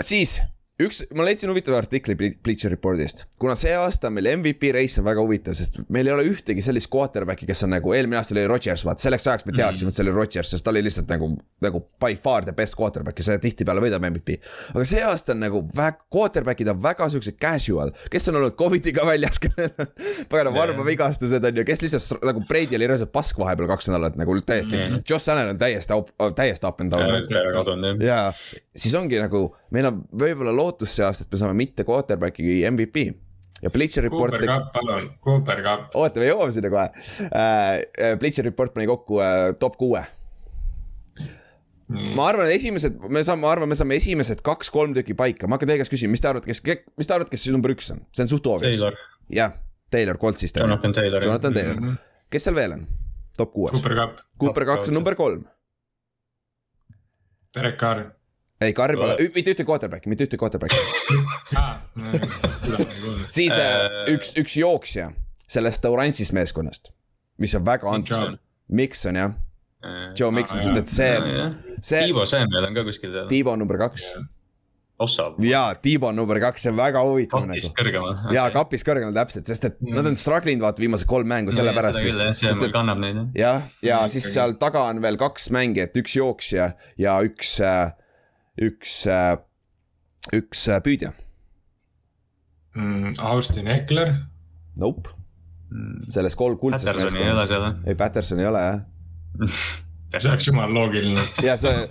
Speaker 2: siis üks, ma leidsin huvitava artikli Ble- Bleacher Reportist, kuna see aasta meil MVP reis on väga huvitav, sest meil ei ole ühtegi sellist quarterback'i, kes on nagu eelmine aasta oli Rodgers, vaat selleks ajaks me teadsime, et see oli Rodgers, sest ta oli lihtsalt nagu, nagu by far the best quarterback ja see tihtipeale võidab MVP. aga see aasta on nagu väga, quarterback'id on väga siuksed casual, kes on olnud Covidiga väljas, kellel on pagana varbavigastused on ju, kes lihtsalt nagu Brady oli reaalselt pask vahepeal kaks nädalat nagu täiesti, Josh Allan on täiesti, täiesti up and down.
Speaker 4: Ära kadunud jah.
Speaker 2: ja siis ongi nagu, meil on võib-olla lootus see aasta, et me saame mitte quarterback'i MVP ja Bleacher Report
Speaker 3: Cooper, Cup, palun, Cooper Cup.
Speaker 2: oota, me jõuame sinna kohe äh,. Bleacher Report pani kokku äh, top kuue. ma arvan, esimesed, me saame, ma arvan, me saame esimesed kaks-kolm tükki paika, ma hakkan teie käest küsima, mis te arvate, kes, mis te arvate, kes number üks on, see on suht obvious.
Speaker 4: Taylor,
Speaker 2: jah, Taylor Coltsist.
Speaker 4: Jonathan Taylor.
Speaker 2: Jonathan Taylor, kes seal veel on? top kuues,
Speaker 3: Cooper Cup,
Speaker 2: Cooper
Speaker 4: Kaudselt.
Speaker 2: number kolm.
Speaker 3: Derek Carr.
Speaker 2: ei, Carri pole, mitte ühtegi quarterback'i, mitte ühtegi quarterback'i. siis äh, üks, üks jooksja sellest oranžist meeskonnast, mis on väga antud, Mikson jah, Joe Mikson, sest et see, see
Speaker 4: Tiivo Samuel on ka kuskil seal,
Speaker 2: Tiibo on number kaks.
Speaker 4: Ossa,
Speaker 2: ja Tiibo on number kaks, see on väga huvitav nagu.
Speaker 4: kapist. kõrgemal.
Speaker 2: ja kapis kõrgemal täpselt, sest et nad on struggle inud vaata viimased kolm mängu sellepärast
Speaker 4: vist,
Speaker 2: vist,
Speaker 4: see
Speaker 2: et
Speaker 4: kannab neid jah.
Speaker 2: jah, ja
Speaker 3: Mm,
Speaker 2: siis seal taga on veel kaks mängijat, üks jooksja ja üks, üks, üks äh, püüdja.
Speaker 3: Mm, Austin Eckler,
Speaker 2: Nope, selles kolm kuldsest
Speaker 4: Pattersoni ei
Speaker 2: Patterson ei ole jah.
Speaker 3: see oleks jumala loogiline.
Speaker 2: ja see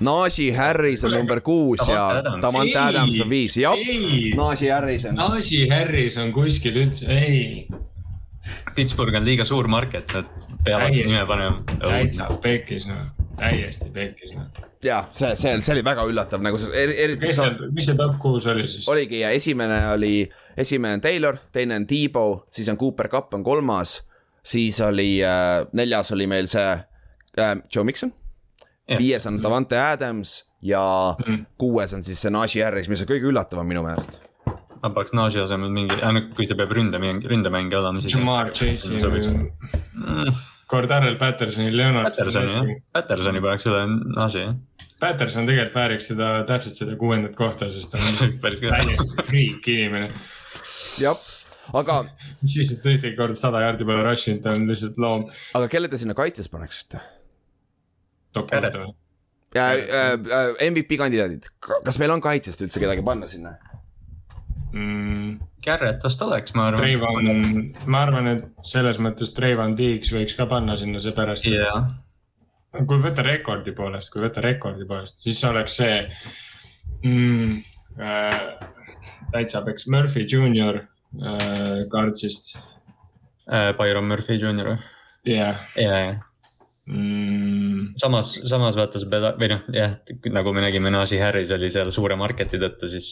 Speaker 2: Najee Harris on number kuus ja
Speaker 4: Davante Adams.
Speaker 2: On viis, jah. Najee Harris on,
Speaker 3: Najee Harris on kuskil üldse, ei,
Speaker 4: Pittsburgh on liiga suur market, nad peavad nime panema.
Speaker 3: täitsa pekkis noh, täiesti pekkis noh.
Speaker 2: ja see, see, see oli väga üllatav nagu see, eriti
Speaker 3: kes seal, mis see top kuus oli siis?
Speaker 2: oligi ja esimene oli, esimene on Taylor, teine on Debo, siis on Cooper Cup on kolmas, siis oli äh, neljas oli meil see äh, Joe Mikson, viies on Davante Adams ja
Speaker 3: Mhm.
Speaker 2: kuues on siis see Najee Harris, mis on kõige üllatavam minu meelest.
Speaker 4: ma paneks Najee asemel mingi, kui ta peab ründemäng, ründemängija olema, siis.
Speaker 3: Jamar Chase'i
Speaker 4: sobiks.
Speaker 3: või Cordarrel Pattersoni, Leonard.
Speaker 4: Pattersoni jah, Pattersoni paneks üle Najee jah.
Speaker 3: Patterson tegelikult vääriks seda, täpselt seda kuuendat kohta, sest ta on täiesti freak inimene.
Speaker 2: jah, aga,
Speaker 3: mis siis, et ühtegi korda sada jaardi pole rush inud, ta on lihtsalt loom.
Speaker 2: aga kelle te sinna kaitses paneksite? Äh, äh, MVP kandidaadid, kas meil on kaitsest üldse kedagi panna sinna?
Speaker 3: mm,.
Speaker 4: Garrett vast oleks, ma arvan.
Speaker 3: Trayvon, ma arvan, et selles mõttes Trayvon Deeks võiks ka panna sinna seepärast,
Speaker 4: jaa,
Speaker 3: kui võtta rekordi poolest, kui võtta rekordi poolest, siis oleks see mm, äh, täitsa peks Murphy Junior äh, Kartsist,
Speaker 4: Äh, Byron Murphy Jr või?
Speaker 3: jah
Speaker 4: jaa, jaa.
Speaker 3: mm,.
Speaker 4: samas, samas vaata see peda- või noh, jah, nagu me nägime, Najee Harris oli seal suure market'i tõttu, siis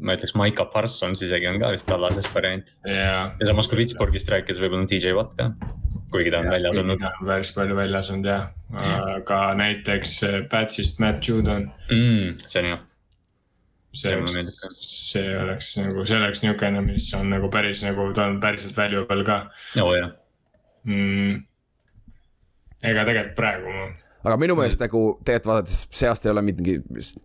Speaker 4: ma ütleks, Maiko Parsons isegi on ka vist tallasest variant.
Speaker 3: ja
Speaker 4: ja samas, kui Pittsburghist rääkides, võib-olla DJ Watt ka, kuigi ta on väljas olnud
Speaker 3: on päris palju väljas olnud jah, aga näiteks äh, Patsist Matt Judon,
Speaker 4: mm,. see on hea,
Speaker 3: see
Speaker 4: see
Speaker 3: oleks nagu, see oleks niisugune, mis on nagu päris nagu, ta on päriselt valuable ka
Speaker 4: oo jah,
Speaker 3: mm.. Ega tegelikult praegu ma
Speaker 2: aga minu meelest nagu tegelikult vaadates see aasta ei ole mingi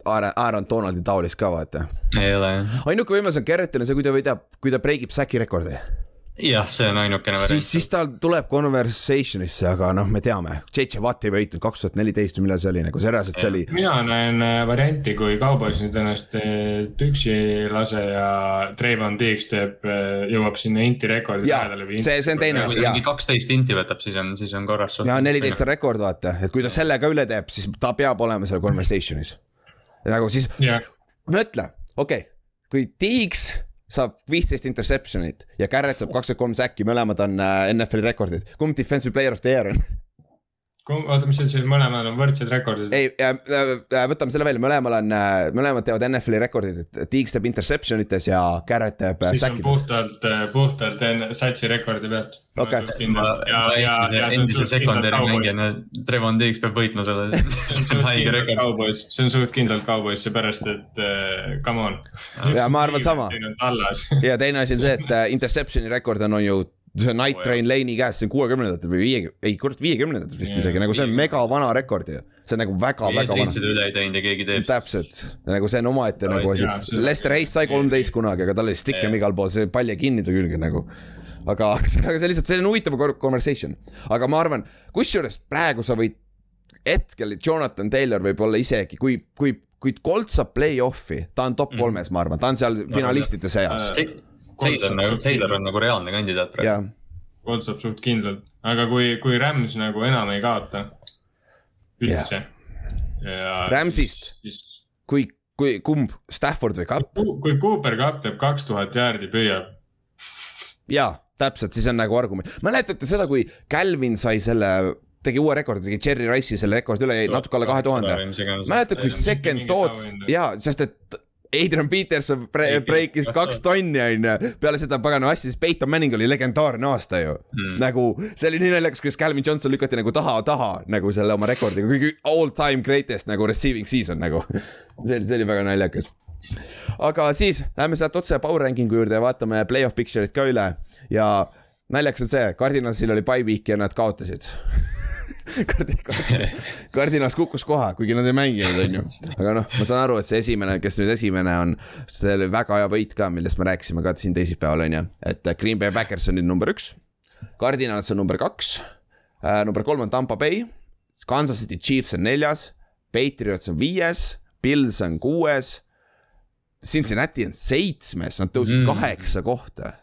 Speaker 2: Aaron Donaldi taolist ka vaata.
Speaker 4: ei ole jah.
Speaker 2: ainuke võimalus on Garrettil on see, kui ta võidab, kui ta breigib säki rekordi.
Speaker 4: jah, see on ainukene
Speaker 2: siis,
Speaker 4: variant.
Speaker 2: siis tal tuleb conversation'isse, aga noh, me teame, JJ Watt ei võitnud kaks tuhat neliteist või millal see oli nagu see reaalselt see oli.
Speaker 3: mina näen äh, varianti, kui Cowboys nüüd ennast äh, püksi ei lase ja Trayvon Diggs teeb, jõuab sinna inti rekordi
Speaker 2: Jaa, see- see on teine asi,
Speaker 4: ta
Speaker 2: jaa.
Speaker 4: kaksteist inti võtab, siis on, siis on korras.
Speaker 2: ja neliteist on rekord, vaata, et kui ta selle ka üle teeb, siis ta peab olema seal conversation'is. nagu siis
Speaker 3: jah,
Speaker 2: mõtle, okei okay,, kui Diggs saab viisteist interception'it ja Garrett saab kakskümmend kolm säkki, mõlemad on äh, NFL-i rekordid. kumb defensive player of the year on?
Speaker 3: oota, mis sa ütlesid, mõlemal on võrdsed rekordid?
Speaker 2: ei äh,, äh, võtame selle välja, mõlemal on äh,, mõlemad teevad NFL-i rekordid, et Diggs teeb interception ites ja Garrett teeb äh,
Speaker 3: siis on
Speaker 2: säkkides.
Speaker 3: puhtalt, puhtalt enne satsi rekordi pealt.
Speaker 2: Okei.
Speaker 4: ma, ma endise, endise secondary. mängijana, Trevon Diggs peab võitma selle, see on haige rekord.
Speaker 3: Cowboys, see on suht kindlalt Cowboys, seepärast et uh, come on.
Speaker 2: ja ma arvan sama
Speaker 3: on
Speaker 2: ja teine asi on see, et äh, interception'i rekord on, on ju see Night Train Lane'i käes, see on kuuekümnendatel või viie, ei kurat viiekümnendatel vist isegi, nagu see on mega vana rekord ju. see on nagu väga-väga
Speaker 4: Patriots
Speaker 2: vana.
Speaker 4: seda üle ei teinud ja keegi teeb.
Speaker 2: täpselt, nagu see on omaette nagu asi. Lester Hayes sai kolmteist kunagi, aga tal oli stikkem igal pool, see pall jäi kinni ta külge nagu. aga, aga see lihtsalt, see on huvitav conversation, aga ma arvan, kusjuures praegu sa võid, hetkel Jonathan Taylor võib olla isegi, kui, kui, kui Colt saab play-off'i, ta on top kolmes, ma arvan, ta on seal finalistide seas.
Speaker 4: Taylor nagu, Taylor on nagu reaalne kandidaat praegu.
Speaker 2: jah,
Speaker 3: Gold saab suht kindlalt, aga kui, kui Rams nagu enam ei kaota üldse yeah..
Speaker 2: Ramsist.
Speaker 3: siis
Speaker 2: kui, kui kumb, Stafford või Cup?
Speaker 3: kui Cooper Cup teeb kaks tuhat jaardi, püüab.
Speaker 2: jaa, täpselt, siis on nagu argument. mäletate seda, kui Calvin sai selle, tegi uue rekordi, tegi Cherry Rice'i selle rekordi üle, jäi natuke alla kahe tuhande. mäletad, kui second thoughts ja sest et Adrian Peterson bre- breikis kaks tonni onju, peale seda pagana asja, siis Peyton Manning oli legendaarne aasta ju mm.. nagu see oli nii naljakas, kuidas Calvin Johnson lükati nagu taha, taha nagu selle oma rekordiga, kuigi all time greatest nagu receiving season nagu. see oli, see oli väga naljakas. aga siis lähme sealt otse power ranking'u juurde ja vaatame play-off picture'it ka üle ja naljakas on see, Cardinalsil oli bye week ja nad kaotasid Kardi- Kardi- Cardinals kukkus koha, kuigi nad ei mänginud, onju. aga noh, ma saan aru, et see esimene, kes nüüd esimene on, see oli väga hea võit ka, millest me rääkisime ka siin teisipäeval, onju. et Green Bay Packers on nüüd number üks, Cardinals on number kaks äh,, number kolm on Tampa Bay, Kansas City Chiefs on neljas, Patriots on viies, Pils on kuues, Cincinnati on seitsmes, nad tõusid. Mm. kaheksa kohta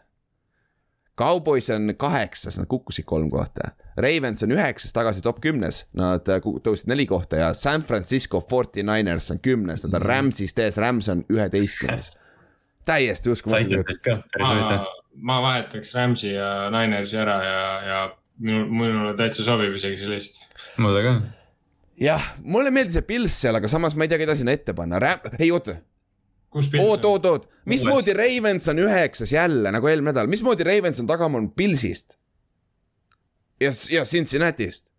Speaker 2: Cowboys on kaheksas, nad kukkusid kolm kohta. Ravens on üheksas, tagasi top kümnes, nad äh, tõusid neli kohta ja San Francisco 49ers on kümnes, nad on Rams'ist ees, Rams on üheteistkümnes. täiesti uskumatu.
Speaker 3: Ma ma vahetaks Rams'i ja Ninersi ära ja, ja minu, minule täitsa sobib isegi see list.
Speaker 4: mulle ka.
Speaker 2: jah, mulle meeldis see Pils seal, aga samas ma ei tea, keda sinna ette panna, ei oota, oot, oot, oot, mismoodi Ravens on üheksas jälle nagu eelmine nädal, mismoodi Ravens on tagamaa Pilsist? ja, ja Cincinnati'st.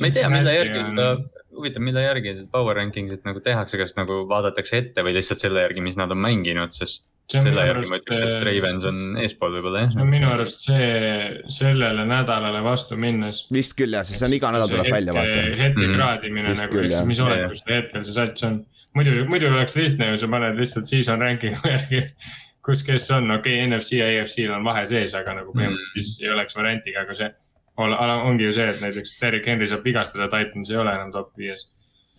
Speaker 4: ma ei tea, mille järgi
Speaker 3: on-
Speaker 4: seda, huvitav, mille järgi need power ranking'id nagu tehakse, kas nagu vaadatakse ette või lihtsalt selle järgi, mis nad on mänginud, sest selle järgi ma ütleks, et
Speaker 3: äh,
Speaker 4: Ravens on eespool võib-olla jah.
Speaker 3: no minu arust see, sellele nädalale vastu minnes.
Speaker 2: vist küll jah, sest see on iga nädal tuleb välja, vaata.
Speaker 3: hetke
Speaker 4: Mhm.
Speaker 3: kraadimine
Speaker 2: Vist
Speaker 3: nagu, mis olekus see hetkel see sats on. muidu, muidu oleks lihtne ju, sa paned lihtsalt season ranking'u järgi, kus, kes on, okei okay,, NFC ja AFC-l on vahe sees, aga nagu põhimõtteliselt
Speaker 4: Mhm.
Speaker 3: siis ei oleks variantiga, aga see ol- ongi ju see, et näiteks Derek Henry saab vigastada, Titans ei ole enam top viies.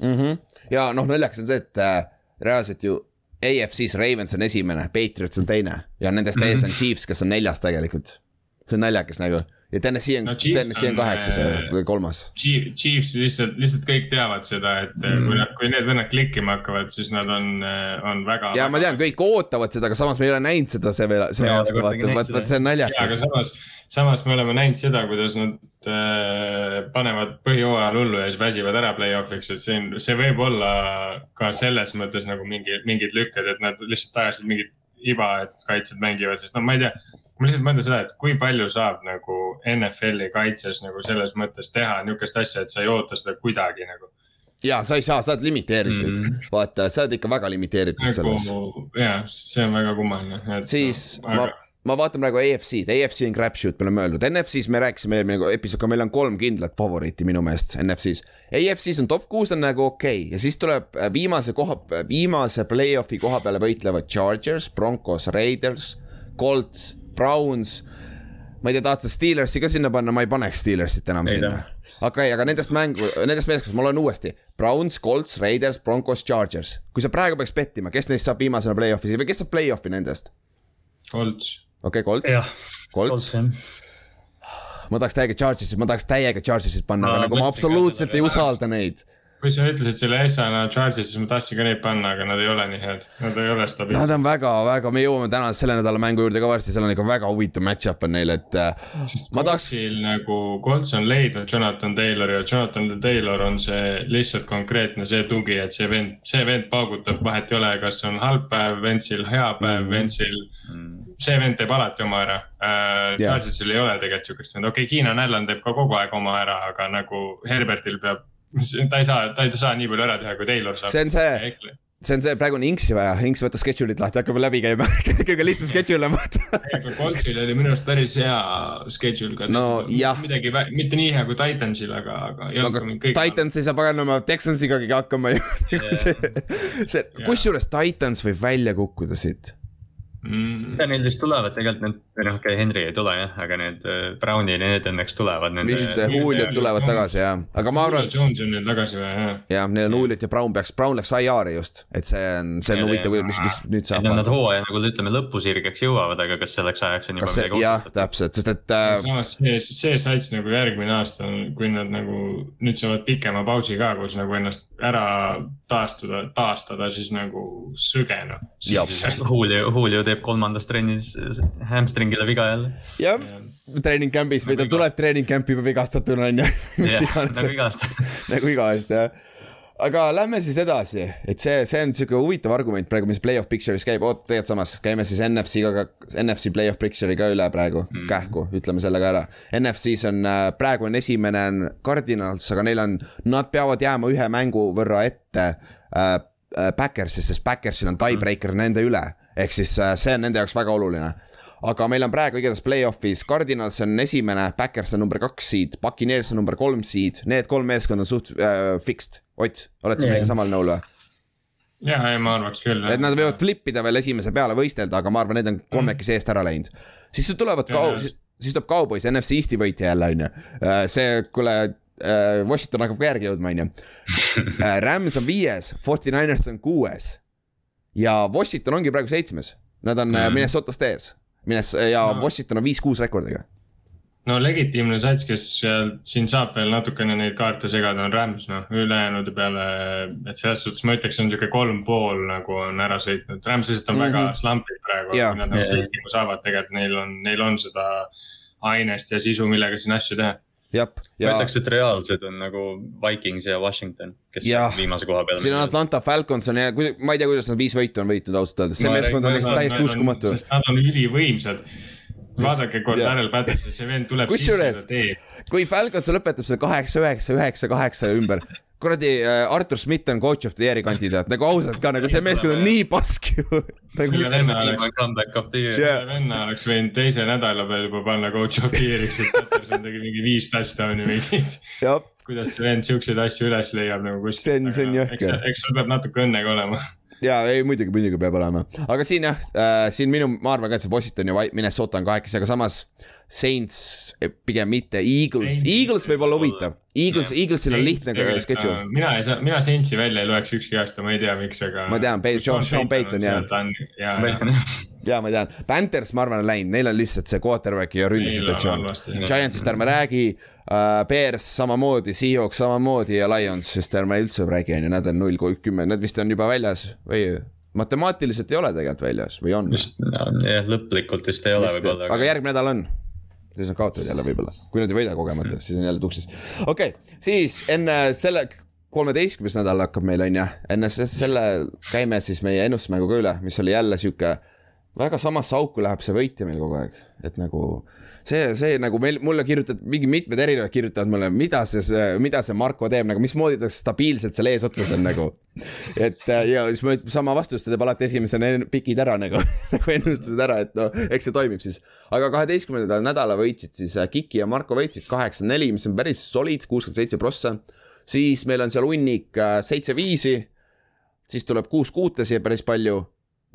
Speaker 2: mm. -hmm. ja noh, naljakas on see, et äh, reaalselt ju AFC-s Ravens on esimene, Patriots on teine ja nendest ees on Chiefs, kes on neljas tegelikult. see on naljakas nagu ja Tennessee on
Speaker 3: No
Speaker 2: Tennessee on kaheksas
Speaker 3: äh,
Speaker 2: ja- või kolmas.
Speaker 3: Chiefs lihtsalt, lihtsalt kõik teavad seda, et mm. kui nad, kui need vennad klikkima hakkavad, siis nad on, on väga.
Speaker 2: ja ma tean, kõik ootavad seda, aga samas me ei ole näinud seda see veel, see
Speaker 4: Jaa,
Speaker 2: aasta, vaata, vaat, vaat see on naljakas.
Speaker 3: samas, samas me oleme näinud seda, kuidas nad äh, panevad põhijooajal hullu ja siis väsivad ära play-off'iks, et see on, see võib olla ka selles mõttes nagu mingi, mingid lükked, et nad lihtsalt ajasid mingit iba, et kaitsjad mängivad, sest no ma ei tea. Ma lihtsalt mõtlen seda, et kui palju saab nagu NFL-i kaitses nagu selles mõttes teha niisugust asja, et sa ei oota seda kuidagi nagu.
Speaker 2: ja sa ei saa, sa oled limiteeritud mm. -hmm. vaata, sa oled ikka väga limiteeritud selles.
Speaker 3: nagu jaa, see on väga kummaline.
Speaker 2: siis ma, ma vaatan praegu AFC-d, AFC on crapshoot, me oleme öelnud, NFC-s me rääkisime eelmine episood ka, meil on kolm kindlat favoriiti minu meelest NFC-s. AFC-s on top kuus on nagu okei okay. ja siis tuleb äh, viimase koha, viimase play-off'i koha peale võitlevad Chargers, Broncos, Raiders, Colts, Browns. ma ei tea, tahad sa Steelersi ka sinna panna, ma ei paneks Steelersit enam
Speaker 4: Ei
Speaker 2: sinna okei okay,, aga nendest mängu, nendest meeskondadest ma loen uuesti. Browns, Colts, Raiders, Broncos, Chargers. kui sa praegu peaks pettima, kes neist saab viimasena play-off'i või kes saab play-off'i nendest?
Speaker 3: Colts,
Speaker 2: okei okay,, Colts, Colts,
Speaker 4: jah.
Speaker 2: ma tahaks täiega Chargersit, ma tahaks täiega Chargersit panna, aga
Speaker 4: Ma
Speaker 2: nagu ma absoluutselt ei usalda neid.
Speaker 3: Kui sa ütlesid selle S-ana Chargers'i, siis ma tahtsin ka neid panna, aga nad ei ole nii head, nad ei ole stabiilsed.
Speaker 2: Nad on väga-väga, me jõuame täna selle nädala mängu juurde ka varsti, seal on ikka väga huvitav match-up on neil, et äh, ma tahaks,
Speaker 3: nagu, Colts on leidnud Jonathan Taylori ja Jonathan Taylor on see lihtsalt konkreetne see tugi, et see vend, see vend paugutab, vahet ei ole, kas on halb päev Ventsil, hea päev mm. Ventsil. see vend teeb alati oma ära uh,.
Speaker 2: Jah.
Speaker 3: Chargersil ei ole tegelikult siukest venda, okei okay,, Keenan Allan teeb ka kogu aeg oma ära, aga nagu Herbertil peab, ta ei saa, ta ei saa nii palju ära teha, kui Taylor saab.
Speaker 2: see on see, see on see, praegu on Inksi vaja, Inks võtab schedule'it lahti, hakkab läbi käima, kõige lihtsam schedule on vaata.
Speaker 3: Coltsil oli minu arust päris hea schedule ka.
Speaker 2: No
Speaker 3: midagi, mitte nii hea kui Titansil, aga, aga olnud
Speaker 2: aga. Titans ei saa paganama Texansiga hakkama ju. see, see, kusjuures Titans võib välja kukkuda siit.
Speaker 3: mm..
Speaker 4: ja neil vist tulevad tegelikult need, või noh, okei okay,, Henry ei tule jah, aga need äh, Brownid ja need õnneks tulevad
Speaker 2: vist
Speaker 4: nende.
Speaker 2: Juliot tulevad tagasi jah, aga ma arvan,
Speaker 3: Jones on nüüd tagasi või, jah.
Speaker 2: jah, neil on Juliot ja Brown peaks, Brown läks IR-i just, et see on, see on huvitav, mis, mis nüüd saab
Speaker 4: Nad. hooaja nagu ütleme lõpusirgeks jõuavad, aga kas selleks ajaks on juba midagi
Speaker 2: jah, täpselt, sest et äh,
Speaker 3: samas see, see sats nagu järgmine aasta, kui nad nagu nüüd saavad pikema pausi ka, kus nagu ennast ära taastuda, taastada, siis nagu sõge noh.
Speaker 2: Jah.
Speaker 4: Julio, Julio teeb kolmandas trennis hamstringile viga jälle.
Speaker 2: jah, treening camp'is või ta tuleb treening camp'i juba vigastatuna on ju, mis iganes
Speaker 4: nagu igast.
Speaker 2: nagu iga aasta jah. aga lähme siis edasi, et see, see on siuke huvitav argument praegu, mis play-off picture'is käib, oot tegelikult samas käime siis NFC-ga, NFC play-off picture'i ka üle praegu mm., kähku, ütleme selle ka ära. NFC-s on äh, praegu on esimene on Cardinals, aga neil on, nad peavad jääma ühe mängu võrra ette äh, äh, Backersist, sest Backersil on tiebreaker nende üle, ehk siis äh, see on nende jaoks väga oluline aga meil on praegu igatahes play-off'is Cardinals on esimene, Backers on number kaks seed, Buccaneers on number kolm seed, need kolm meeskonda on suht äh, fixed. Ott, oled sa
Speaker 4: Jah.
Speaker 2: meiega samal nõul või?
Speaker 3: ja, ei ma arvaks küll.
Speaker 2: et nad võivad flip ida veel esimese peale võistelda, aga ma arvan, need on kolmekesi eest ära läinud. siis tulevad ka
Speaker 3: Jaa.,
Speaker 2: siis tuleb Cowboys, NFC Eesti võitja jälle on ju. see, kuule, Washington hakkab ka järgi jõudma, on ju. Rams on viies, Forty Niners on kuues ja Washington ongi praegu seitsmes, nad on mm.
Speaker 3: Mhm.
Speaker 2: Minnesotast ees. Minnes- ja
Speaker 3: No.
Speaker 2: Washington on viis-kuus rekordiga.
Speaker 3: no legitiimne sats, kes seal siin saab veel natukene neid kaarte segada, on Rams, noh, ülejäänud peale, et selles suhtes ma ütleks, on sihuke kolm pool nagu on ära sõitnud. Rams lihtsalt on mm -hmm.
Speaker 2: Mhm.
Speaker 3: väga slampid praegu, nad nagu
Speaker 4: Jaa.
Speaker 3: kõik saavad, tegelikult neil on, neil on seda ainest ja sisu, millega siin asju teha.
Speaker 2: jah,
Speaker 4: ma
Speaker 2: ja
Speaker 4: ütleks, et reaalsed on nagu Vikings ja Washington, kes
Speaker 2: Jah.
Speaker 4: viimase koha peal.
Speaker 2: siin on Atlanta Falcons on ja, ma ei tea, kuidas nad viis võitu on võitnud ausalt öeldes, see meeskond on lihtsalt täiesti uskumatu.
Speaker 3: sest nad on ülivõimsad. vaadake, kui. Darrel Patterson, see vend tuleb.
Speaker 2: Kusjuures- kui Falcons lõpetab selle kaheksa, üheksa, üheksa, kaheksa ümber, kuradi äh, Artur Schmidt on coach of the year'i kandidaat, nagu ausalt ka nagu see meeskond on nii pask ju. nagu
Speaker 3: Selle venna oleks,
Speaker 4: comeback of the year
Speaker 2: Jaa.
Speaker 3: selle venna oleks võinud teise nädala peal juba panna coach of the year'iks, et Patterson tegi mingi viis touchdown'i mingit. kuidas see vend siukseid asju üles leiab nagu kuskilt.
Speaker 2: See on- see on jõhker.
Speaker 3: eks sul peab natuke õnnega olema.
Speaker 2: Ja ei muidugi, muidugi peab olema, aga siin jah äh,, siin minu, ma arvan ka, et see Washington ja Minnesota on kahekesi, aga samas Saints eh, pigem mitte, Eagles, Eagles võib olla huvitav, Eagles, Eaglesil on lihtne äh, schedule.
Speaker 3: mina ei saa, mina Saintsi välja ei loeks ükski aasta, ma ei tea, miks, aga.
Speaker 2: Ma tean, Sean- Sean Payton, jah.
Speaker 3: ja, ja.
Speaker 2: ja ma tean, Panthers, ma arvan, on läinud, neil on lihtsalt see quarterback'i ja ründesituatsioon
Speaker 3: Neil on halvasti..
Speaker 2: Giantsist ärme räägi Bears samamoodi, Seahawks samamoodi ja Lions, sest ärme üldse räägi, on ju, nad on null koma kümme, nad vist on juba väljas või matemaatiliselt ei ole tegelikult väljas või on?
Speaker 4: vist, jah, lõplikult vist ei ole võib-olla.
Speaker 2: aga järgmine nädal on. siis nad kaotavad jälle võib-olla, kui nad ei võida kogemata, siis on jälle tuksis. okei okay,, siis enne selle kolmeteistkümnes nädal hakkab meil on ju, enne se- selle käime siis meie ennustusmänguga üle, mis oli jälle sihuke. väga samasse auku läheb see võitja meil kogu aeg, et nagu see, see nagu meil, mulle kirjutavad, mingi mitmed erinevad kirjutavad mulle, mida see, mida see Marko teeb nagu, mismoodi ta stabiilselt seal eesotsas on nagu. et ja siis ma sama vastust, ta teeb alati esimesena en- pikid ära nagu, nagu ennustused ära, et no eks see toimib siis. aga kaheteistkümnenda nädala võitsid siis äh, Kiki ja Marko võitsid kaheksa-neli, mis on päris solid, kuuskümmend seitse prossa. siis meil on seal hunnik äh, seitse-viisi, siis tuleb kuus-kuute siia päris palju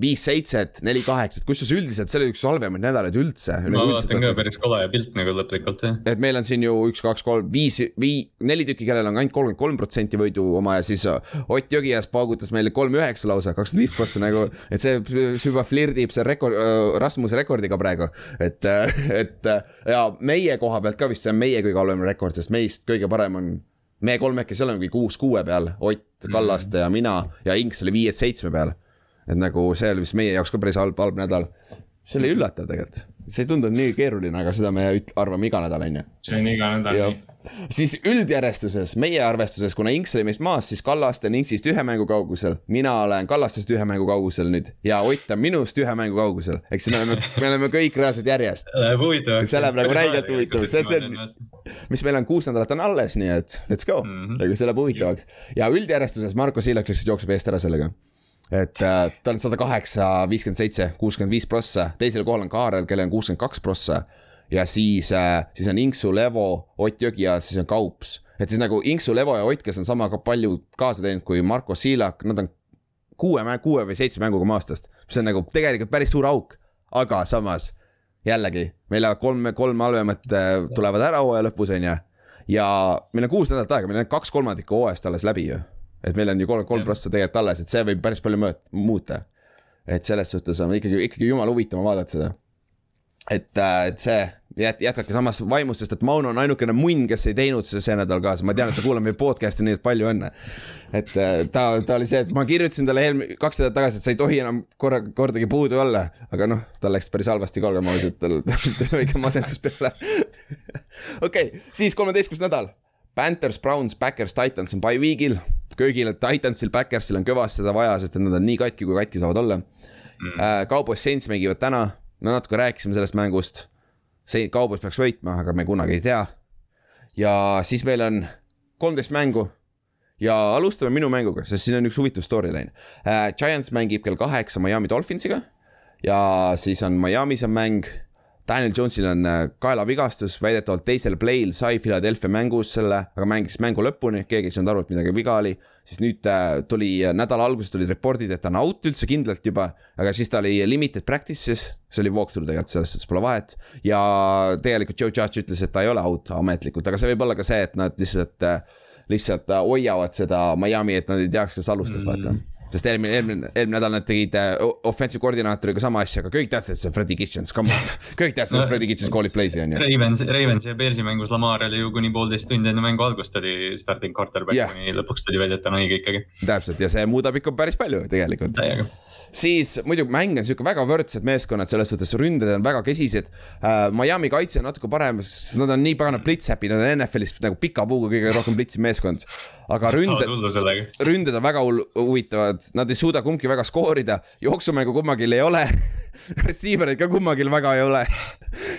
Speaker 2: viis seitset, neli kaheksat, kusjuures üldiselt see oli üks halvemaid nädalaid üldse.
Speaker 4: ma vaatan ka päris kole pilt nagu lõplikult jah.
Speaker 2: et meil on siin ju üks, kaks, kolm, viis, vii-, neli tükki, kellel on ainult kolmkümmend kolm protsenti võidu oma ja siis äh, Ott Jõgiäes paugutas meile kolm üheksa lausa, kakskümmend viis prossa nagu, et see juba flirdib see rekord, Rasmuse rekordiga praegu. et, et äh, ja meie koha pealt ka vist see on meie kõige halvem rekord, sest meist kõige parem on me kolmekesi olemegi kuus kuue peal, Ott, Kallaste ja mina ja Inks oli viies seitsme peal. Et nagu see oli vist meie jaoks ka päris halb, halb nädal. see oli üllatav tegelikult, see ei tundunud nii keeruline, aga seda me arvame iga nädal, on ju
Speaker 3: see on iga nädal nii.,
Speaker 2: siis üldjärjestuses, meie arvestuses, kuna Inks oli meist maas, siis Kallaste on Inksist ühe mängu kaugusel, mina olen Kallastest ühe mängu kaugusel nüüd ja Ott on minust ühe mängu kaugusel, eks me oleme, me oleme kõik reaalselt järjest.
Speaker 4: Läheb huvitavaks.
Speaker 2: See läheb nagu räigelt huvitav, see- see on- mis meil on kuus nädalat on alles, nii et let's go mm. -hmm. nagu see läheb huvitavaks ja üldjärjestuses Marko Siilak lihtsalt jookseb eest ära sellega. Et äh, tal on sada kaheksa, viiskümmend seitse, kuuskümmend viis prossa, teisel kohal on Kaarel, kellel on kuuskümmend kaks prossa. ja siis äh,, siis on Inksu, Levo, Ott Jõgi ja siis on Kaups. et siis nagu Inksu, Levo ja Ott, kes on sama ka palju kaasa teinud kui Marko Siilak, nad on kuue, kuue või seitsme mänguga maastast, mis on nagu tegelikult päris suur auk aga samas jällegi meil lähevad kolm, kolm halvemat äh, tulevad ära hooaja lõpus, on ju. ja meil on kuus nädalat aega, meil on kaks kolmandikku hooajast alles läbi ju. Et meil on ju kolm, kolm prossa tegelikult alles, et see võib päris palju mõõt-, muuta. et selles suhtes on ikkagi, ikkagi jumala huvitav vaadata seda. et, äh, et see jät-, jätkake samas vaimus, sest et Mauno on ainukene munn, kes ei teinud seda see nädal kaasa, ma tean, et ta kuulab meie podcast'i, nii et palju õnne. et äh, ta, ta oli see, et ma kirjutasin talle eelmine, kaks nädalat tagasi, et sa ei tohi enam korra, kordagi puudu olla, aga noh, tal läks päris halvasti ka, olgem ausad, tal tuli väike masendus peale. okei, siis kolmeteistkümnes nädal. Panthers, Browns, Backers, Titans on by week'il, köögil, Titansil, Backersil on kõvasti seda vaja, sest et nad on nii katki, kui katki saavad olla. Mm.. Cowboys, Saints mängivad täna, no natuke rääkisime sellest mängust. See kaubus peaks võitma, aga me kunagi ei tea. ja siis meil on kolmteist mängu. Ja alustame minu mänguga, sest siin on üks huvitav storyline. Uh,. Giants mängib kell kaheksa Miami Dolphinsiga. Ja siis on Miami's on mäng Daniel Jonesil on äh, kaelavigastus, väidetavalt teisel play'l sai Philadelphia mängus selle, aga mängis mängu lõpuni, keegi ei saanud aru, et midagi viga oli. siis nüüd äh, tuli äh, nädala alguses tulid report'id, et ta on out üldse kindlalt juba, aga siis ta oli limited practice'is, see oli walkthrough tegelikult, selles suhtes pole vahet. ja tegelikult Joe Judge ütles, et ta ei ole out ametlikult, aga see võib olla ka see, et nad lihtsalt, lihtsalt hoiavad seda Miami, et nad ei teaks, kas alustab mm, -hmm. vaata sest eelmine, eelmine, eelmine nädal nad tegid uh, offensive koordinaatoriga sama asja, aga kõik teadsid, et see on Freddie Kitchens, come on. kõik teadsid, et Freddie Kitchens call'ib play'si on ju.
Speaker 4: Ravens, Ravens ja Bearsi mängus Lamar oli ju kuni poolteist tundi enne mängu algust oli starting quarterback yeah., kuni lõpuks tuli välja, et ta on õige ikkagi.
Speaker 2: täpselt ja see muudab ikka päris palju tegelikult.
Speaker 4: täiega
Speaker 2: siis muidugi mäng on sihuke väga võrdsed meeskonnad, selles suhtes ründed on väga kesised uh,. Miami kaitse on natuke parem, sest nad on nii pagana blitz-happy, nad on NFL-is nagu pika puuga kõige rohkem blitzi meeskond. aga ründed, ründed on väga huvitavad, nad ei suuda kumbki väga skoorida, jooksumängu kummagil ei ole Receiver'id ka kummagil väga ei ole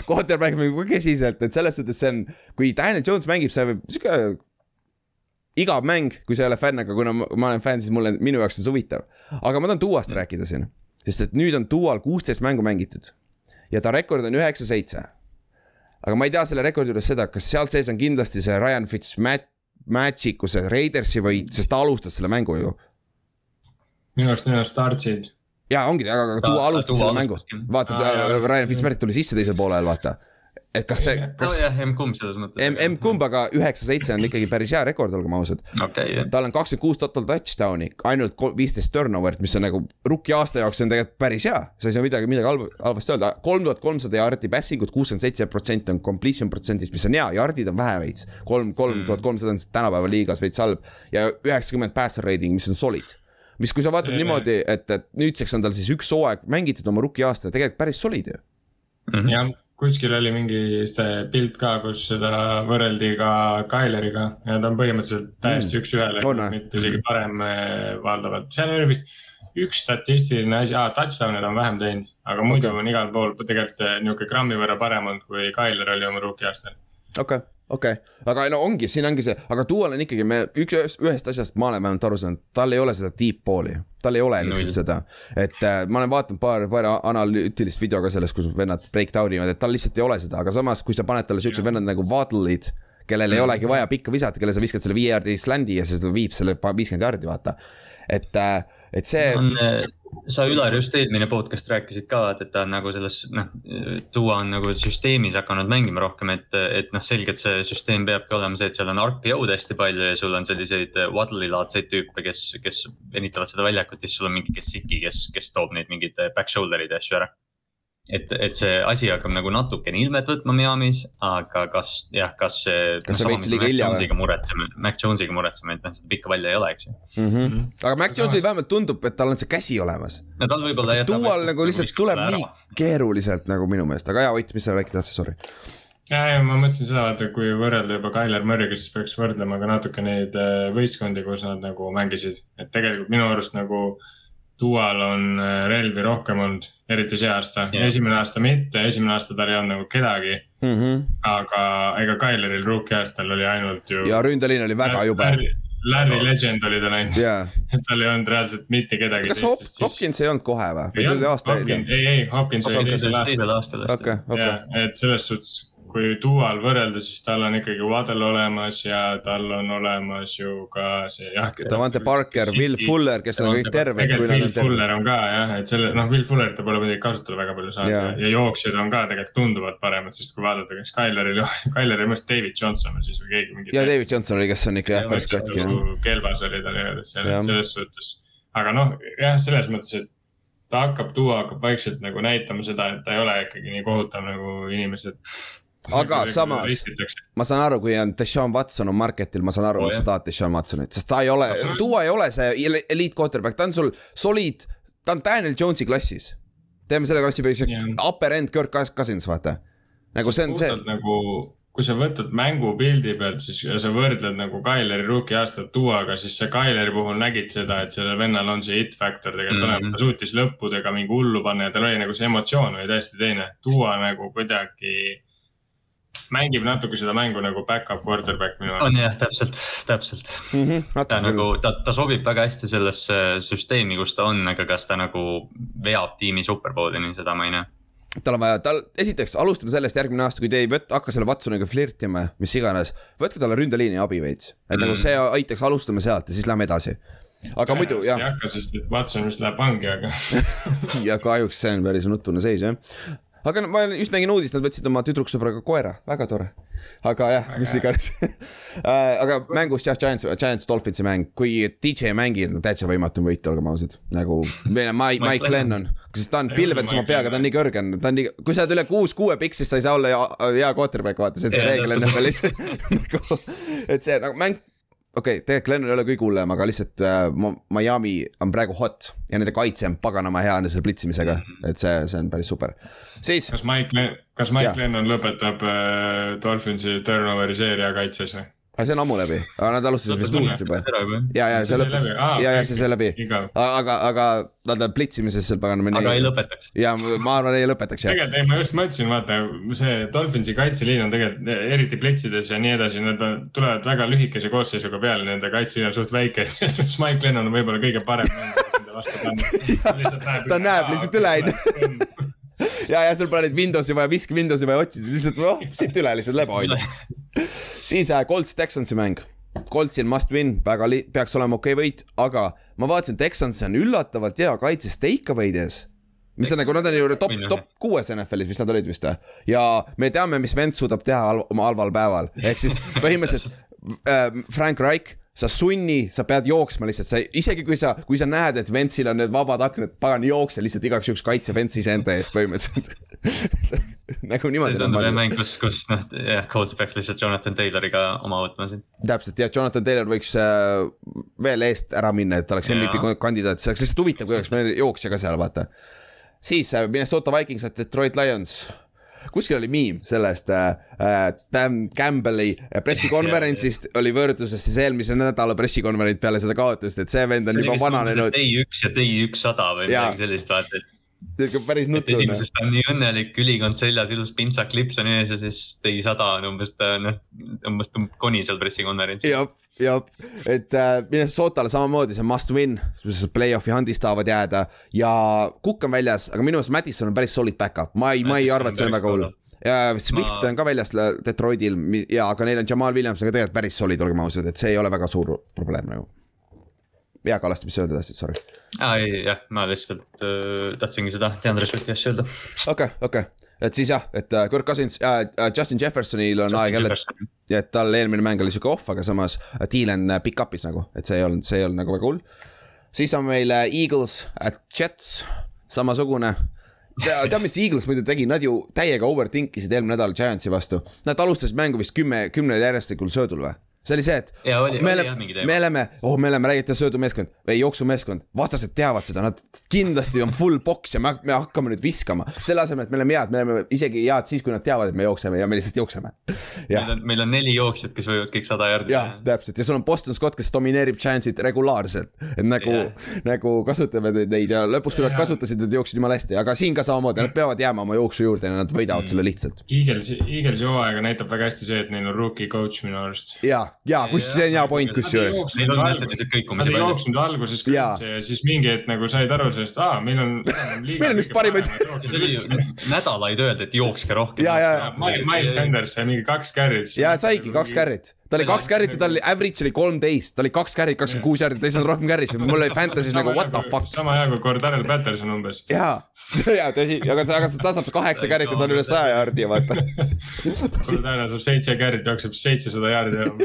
Speaker 2: Quarterback mängib ka kesiselt, et selles suhtes see on, kui Daniel Jones mängib, see võib sihuke igav mäng, kui sa ei ole fänn, aga kuna ma, ma olen fänn, siis mulle, minu jaoks on see huvitav. aga ma tahan Duast rääkida siin, sest et nüüd on Dual kuusteist mängu mängitud ja ta rekord on üheksa-seitse. aga ma ei tea selle rekordi juures seda, kas seal sees on kindlasti see Ryan Fitzmat-, Magicu see Raidersi võit, sest ta alustas selle mängu ju.
Speaker 3: Minu arust need on startsid.
Speaker 2: ja ongi, aga Duo alustas selle mängu, vaata ah, Ryan Fitzmagic tuli sisse teisel poolel, vaata et kas see, kas
Speaker 4: nojah, M-kumb selles mõttes.
Speaker 2: M, M-kumb, aga üheksa-seitse on ikkagi päris hea rekord, olgem ausad
Speaker 4: okay,.
Speaker 2: tal on kakskümmend kuus total touchdown'i, ainult viisteist turnover'it, mis on nagu rookie aasta jaoks on tegelikult päris hea. sa ei saa midagi, midagi halba, halvasti öelda, kolm tuhat kolmsada jaardi passing ut, kuuskümmend seitse protsenti on completion protsentist, mis on hea, jardid on vähe veits. kolm, kolm tuhat kolmsada on tänapäeva liigas veits halb ja üheksakümmend passer rating, mis on solid mis, kui sa vaatad niimoodi, et, et nüüdseks on tal siis üks hooaeg mängitud oma rookie aasta, tegelikult päris solid ju
Speaker 3: mm. -hmm. jah, kuskil oli mingi see pilt ka, kus seda võrreldi ka Kaileriga ja ta on põhimõtteliselt täiesti mm. üks-ühele oh,, mitte isegi parem eh, valdavalt, seal oli vist üks statistiline asi, aa, touchdown'e ta on vähem teinud, aga muidu okay. on igal pool tegelikult eh, nihuke grammi võrra parem olnud, kui Kailer oli oma rookie aastal.
Speaker 2: Okei okay okei okay., aga no ongi, siin ongi see, aga Dual on ikkagi, me üks, ühest asjast ma olen vähemalt aru saanud, tal ei ole seda deep ball'i, tal ei ole lihtsalt no, seda. et äh, ma olen vaadanud paar, paar analüütilist video ka sellest, kus vennad breakdown ivad, et tal lihtsalt ei ole seda, aga samas, kui sa paned talle siuksed vennad nagu Waddle'id kellel ei olegi vaja pikka visata, kelle sa viskad selle viie jaardi sländi ja siis ta viib selle viiskümmend jaardi, vaata. et, äh, et see
Speaker 4: on, sa, Ülar, just eelmine podcast rääkisid ka, et, et ta on nagu selles, noh, Duo on nagu süsteemis hakanud mängima rohkem, et, et noh, selgelt see süsteem peabki olema see, et seal on RPO-d hästi palju ja sul on selliseid Waddle'i laadseid tüüpe, kes, kes venitavad seda väljakut, siis sul on mingi Gesicki, kes, kes toob neid mingeid back shoulder'id ja asju ära et, et see asi hakkab nagu natukene ilmet võtma Miami's, aga kas jah, kas see.
Speaker 2: kas see veits liiga hilja
Speaker 4: või? muretseme, Mac Jones'iga muretseme, et noh, seda pikka välja ei ole, eks ju
Speaker 2: mm. -hmm. aga Mac Jones'il vähemalt tundub, et tal on see käsi olemas.
Speaker 4: no tal võib-olla
Speaker 2: jah. Dual nagu lihtsalt tuleb ära. nii keeruliselt nagu minu meelest, aga jaa, Ott, mis sa rääkida tahtsid, sorry
Speaker 3: ja, ja ma mõtlesin seda, vaata, kui võrrelda juba Tyler Murry'ga, siis peaks võrdlema ka natuke neid äh, võistkondi, kus nad nagu mängisid, et tegelikult minu arust nagu äh, Dual on äh, relvi rohkem olnud, eriti see aasta yeah., esimene aasta mitte, esimene aasta tal ei olnud nagu kedagi mm. -hmm. aga ega Tyleril rookie aastal oli ainult ju.
Speaker 2: ja ründeliin oli väga jube.
Speaker 3: Larry no. Legend oli tal ainult yeah., et tal ei olnud reaalselt mitte kedagi.
Speaker 2: kas Hop, Hopkins ei olnud kohe või, või tuli aasta
Speaker 3: hiljem? ei, ei, Hopkins oli teisel aastal.
Speaker 2: okei, okei.
Speaker 3: et selles suhtes kui Dual võrrelda, siis tal on ikkagi Waddle olemas ja tal on olemas ju ka see jah.
Speaker 2: Davante Parker, Will Fuller, kes on kõik terved, kui
Speaker 3: tegelikult Will
Speaker 2: on.
Speaker 3: Fuller on ka jah, et selle noh, Will Fullerit ta pole muidugi kasutada väga palju saanud ja, ja jooksjad on ka tegelikult tunduvalt paremad, sest kui vaadata, kas Tyleril, Tyleril minu arust David Johnson või siis või keegi mingi.
Speaker 2: ja David Johnson oli, kes on ikka jah, päris katki
Speaker 3: kelbas oli tal igatahes selles, selles suhtes. aga noh, jah, selles mõttes, et ta hakkab, duo hakkab vaikselt nagu näitama seda, et ta ei ole ikkagi nii kohutav nagu inimesed.
Speaker 2: Aga samas- ma saan aru, kui on Deshaun Watson on market'il, ma saan aru
Speaker 4: Oo,,
Speaker 2: miks sa tahad Deshaun Watsonit, sest ta ei ole, Duo ei ole see elite quarterback, ta on sul solid, ta on Daniel Jones'i klassis. teeme selle klassi see
Speaker 3: Jah.
Speaker 2: upper end Kirk Cous- Cousins, vaata. nagu see on see,
Speaker 3: nagu, kui sa võtad mängu pildi pealt, siis ja sa võrdled nagu Tyleri rookie aastat duoga, siis sa Tyleri puhul nägid seda, et sellel vennal on see it factor tegelikult olemas mm -hmm., ta suutis lõppudega mingi hullu panna ja tal oli nagu see emotsioon oli täiesti teine. duo nagu kuidagi mängib natuke seda mängu nagu back-up quarterback minu arust.
Speaker 4: on jah, täpselt, täpselt.
Speaker 2: Mhm,
Speaker 4: ta nagu, ta, ta sobib väga hästi sellesse süsteemi, kus ta on, aga kas ta nagu veab tiimi superbowlini, seda ma ei näe.
Speaker 2: tal on vaja, tal, esiteks alustame sellest järgmine aasta, kui te ei võt-, hakka selle Watsoniga flirtima, mis iganes. võtke talle ründeliini abi veits, et mm. nagu see aitaks, alustame sealt ja siis lähme edasi. aga muidu jah
Speaker 3: ei, hakka, sest et Watson vist läheb vangi, aga
Speaker 2: ja kahjuks see on päris nutune seis jah. Aga ma just nägin uudist, nad võtsid oma tüdruksõbraga koera, väga tore. aga jah, mis iganes. aga mängust jah, Giants, Giants Dolphinsi mäng, kui DJ ei mängi, no täitsa võimatu on võita, olgem ausad. nagu Mike, Mike Lennon, kas ta on pilvedes oma peaga, ta on nii kõrge, ta on nii, kui sa oled üle kuus kuue pikk, siis sa ei saa olla hea, quarterback, vaata, see on see reegel. NFL-is. nagu, et see nagu mäng okei okay,, tegelikult Glenn ei ole kõige hullem, aga lihtsalt äh, Miami on praegu hot ja nende kaitse on paganama hea selle plitsimisega, et see, see on päris super. siis,
Speaker 3: kas Mike, kas Mike. Lennon lõpetab äh, Dolphinsi turnover'i seeria kaitses või?
Speaker 2: See on ammu läbi, aga nad alustasid vist uut juba. ja, ja see lõppes, ja, ja see sai läbi, aga, aga nad on plitsimises seal paganama
Speaker 4: aga ei. lõpetaks.
Speaker 2: ja ma arvan, ei lõpetaks jah.
Speaker 3: tegelikult ei, ma just mõtlesin, vaata see Dolphinsi kaitseliin on tegelikult eriti plitsides ja nii edasi, nad on, tulevad väga lühikese koosseisuga peale, nende kaitseliin on suht väike, siis Mike Lennon on võib-olla kõige parem mängija, nende vastu panna.
Speaker 2: Ta näeb lihtsalt üle, onju. ja, ja sul pole neid Windows'i vaja, visk Windows'i vaja otsida, lihtsalt oh, siit üle lihtsalt leba hoida. siis äh, Colts Texansi mäng. Coltsil must win, väga li-, peaks olema okei okay võit, aga ma vaatasin, Texans on üllatavalt hea kaitses takeaway'des mis on nagu, nad on ju top, top kuues NFL-is vist nad olid vist või? ja me teame, mis vend suudab teha halv, oma halval päeval, ehk siis põhimõtteliselt äh, Frank Reich, sa sunni, sa pead jooksma lihtsalt, sa isegi kui sa, kui sa näed, et Ventsil on need vabad aknad, pagan jookse lihtsalt igaks juhuks kaitse Vents iseenda eest põhimõtteliselt nagu niimoodi
Speaker 4: see tundub jah mäng, kus, kus noh, jah, Colts peaks lihtsalt Jonathan Tayloriga oma võtma siin.
Speaker 2: täpselt ja Jonathan Taylor võiks äh, veel eest ära minna, et oleks. MVP kandidaat, see oleks lihtsalt huvitav, kui oleks meil jooksja ka seal, vaata. siis äh, Minnesota Vikings ja Detroit Lions. Kuskil oli miim sellest äh, äh, Dan Campbell'i pressikonverentsist oli võrdluses siis eelmise nädala pressikonverents peale seda kaotust, et see vend on juba vananenud,
Speaker 4: Day üks ja Day ükssada või
Speaker 2: Jaa.
Speaker 4: midagi sellist, vaata, et
Speaker 2: päris
Speaker 4: et
Speaker 2: nutune.
Speaker 4: esimeses ta on nii õnnelik, ülikond seljas, ilus pintsaklips on ees ja siis Day sada on umbes ta noh, umbes tõmbab koni seal pressikonverentsil.
Speaker 2: jah, jah, et äh, Minnesotale samamoodi see must win, play-off'i handis tahavad jääda ja Cook on väljas, aga minu arust Madison on päris solid back-up, ma ei, ma ei arva, et see on
Speaker 4: on
Speaker 2: väga hull
Speaker 4: päris.
Speaker 2: ja Swift
Speaker 4: Ma-
Speaker 2: on ka väljas Detroitil ja, aga neil on Jamal Williams on ka tegelikult päris solid, olgem ausad, et see ei ole väga suur probleem nagu. Ja Kallaste, mis sa öelda tahtsid, sorry.
Speaker 4: aa ei, jah, ma lihtsalt äh, tahtsingi seda DeAndre Swifti asja öelda.
Speaker 2: okei, okei, et siis jah, et äh, Kirk Cousins äh,, Justin Jeffersonil on aeg jälle, ja et tal eelmine mäng oli sihuke off, aga samas äh, Dylan äh, pick-up'is nagu, et see ei olnud, see ei olnud nagu väga hull. siis on meil äh, Eagles, Jets, samasugune. tead, mis Eagles muidu tegi, nad ju täiega overthink isid eelmine nädal Giantsi vastu. Nad alustasid mängu vist kümme, kümnel järjestikul söödul või? See oli see, et
Speaker 4: Jaa, oli-
Speaker 2: me
Speaker 4: oli
Speaker 2: oleme me oleme, oh, me oleme räägitud söödumeeskond või jooksumeeskond, vastased teavad seda, nad kindlasti on full box ja me, me hakkame nüüd viskama. selle asemel, et me oleme head, me oleme isegi head siis, kui nad teavad, et me jookseme ja me lihtsalt jookseme.
Speaker 4: meil, on, meil on neli jooksjat, kes võivad kõik sada jardi
Speaker 2: jah, täpselt ja sul on Boston Scott, kes domineerib Giantsit regulaarselt, et nagu nagu kasutavad neid ja lõpuks, kui nad
Speaker 3: Jah.
Speaker 2: kasutasid, nad jooksid jumala hästi, aga siin ka samamoodi, nad peavad jääma oma jooksu juurde ja nad võidavad selle lihtsalt.
Speaker 3: Eaglesi, Eaglesi hooaega näitab väga hästi see, et neil on rookie coach minu arust.
Speaker 2: ja, ja kus see on hea point kusjuures.
Speaker 4: Neid on lihtsalt lihtsalt
Speaker 3: ei
Speaker 4: palju.
Speaker 3: jooksnud alguses kõrtsi ja siis mingi hetk nagu said aru sellest, aa, meil on.
Speaker 2: Meil on üks parimaid-
Speaker 4: nädalaid öeldi, et jookske rohkem.
Speaker 2: Ja, ja.
Speaker 3: Miles Sanders sai mingi kaks carry't.
Speaker 2: ja saigi kaks. carry't, ta oli kaks carry't ja tal oli average oli kolmteist, ta oli kaks carry't, kakskümmend kuus jaardi, ta ei saanud rohkem carry'sid, mul oli Fantasy's nagu what the fuck.
Speaker 3: sama hea kui Cordell Patterson umbes.
Speaker 2: jaa, jaa tõsi, aga, aga ta saab kaheksa carry't ja ta on üle saja jaardi ja vaata.
Speaker 3: Cordell saab seitse carry't, jookseb seitsesada jaardi enam.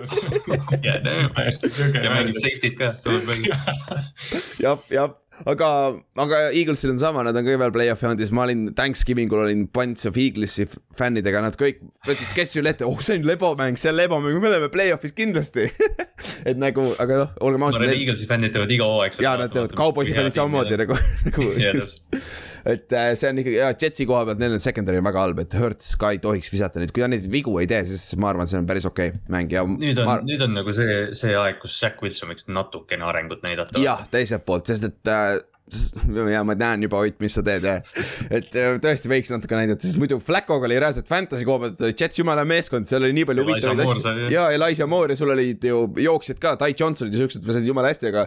Speaker 4: ja mängib safety't ka,
Speaker 2: jah, jah, aga, aga Eaglesil on sama, nad on veel play-off'i andis, ma olin Thanksgivingul olin Bunch of Eaglesi fännidega, nad kõik võtsid sketši üle ette, oh see on lebamäng, see on lebamäng, me oleme play-off'is kindlasti. et nagu, aga noh, olgem
Speaker 4: ma arvan,
Speaker 2: ausad,
Speaker 4: Eaglesi fännid teevad iga hooaeg.
Speaker 2: ja nad teevad, kauboisi fännid samamoodi. nagu, nagu. Et äh, see on ikkagi ja Jetsi koha pealt, neil on secondary on väga halb, et Hertz ka ei tohiks visata neid, kui ta neid vigu ei tee, siis ma arvan, see on päris okei okay mäng ja.
Speaker 4: nüüd on, nüüd on nagu see, see aeg, kus Zack Wilson võiks natukene arengut näidata.
Speaker 2: jah, teiselt poolt, sest et äh, ja ma näen juba, Ott, mis sa teed, et äh, tõesti võiks natuke näidata, sest muidu Flaccoga oli reaalselt fantasy koha pealt Jets jumala meeskond, seal oli nii palju huvitavaid asju ja Elijah Moore ja sul olid ju jooksjad ka, Ty Johnsonid ja siuksed, said jumala hästi, aga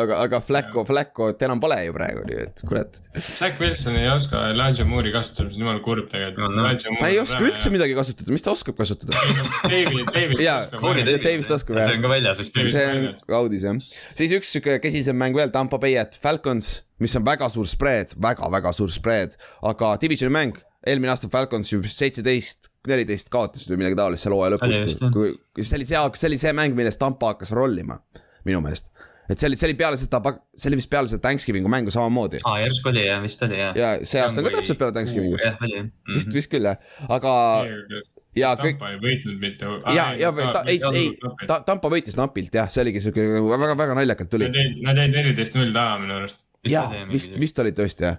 Speaker 2: aga, aga Flacco, Flaccot enam pole ju praegu, nii et kurat.
Speaker 3: Zack Wilson ei oska Elijah Moore'i kasutada, mis on jumala kurb tegelikult
Speaker 4: No, no.
Speaker 2: ta ei oska üldse. midagi kasutada, mis ta oskab kasutada?
Speaker 3: David, David.
Speaker 2: Jaa, Davis oskab, jah.
Speaker 4: see on ka väljas vist.
Speaker 2: See on audis jah, siis üks sihuke kesisem mäng veel, Tampa Bay at Falcons, mis on väga suur spread väga,, väga-väga suur spread, aga divisioni mäng, eelmine aasta Falcons ju seitseteist, neliteist kaotasid või midagi taolist seal hooaja lõpus
Speaker 4: vist,,
Speaker 2: kui, kui see oli see, see oli see mäng, millest Tampa hakkas rollima, minu meelest. et see oli, see oli peale seda, see oli vist peale seda Thanksgiving'u mängu samamoodi
Speaker 4: aa, järsku oli jah, vist oli jah.
Speaker 2: ja see aasta ka täpselt peale Thanksgiving'ut,
Speaker 4: jah, oli
Speaker 2: vist,
Speaker 4: jah.
Speaker 2: vist küll jah, aga ja kõik,
Speaker 3: Tampa ei võitnud mitte.
Speaker 2: ja, ja ta, ei, ei, ta, Tampa võitis napilt jah, see oligi siuke väga-väga naljakalt tuli
Speaker 3: nad jäid neliteist null taha minu arust.
Speaker 2: jaa, vist, vist oli tõesti jah.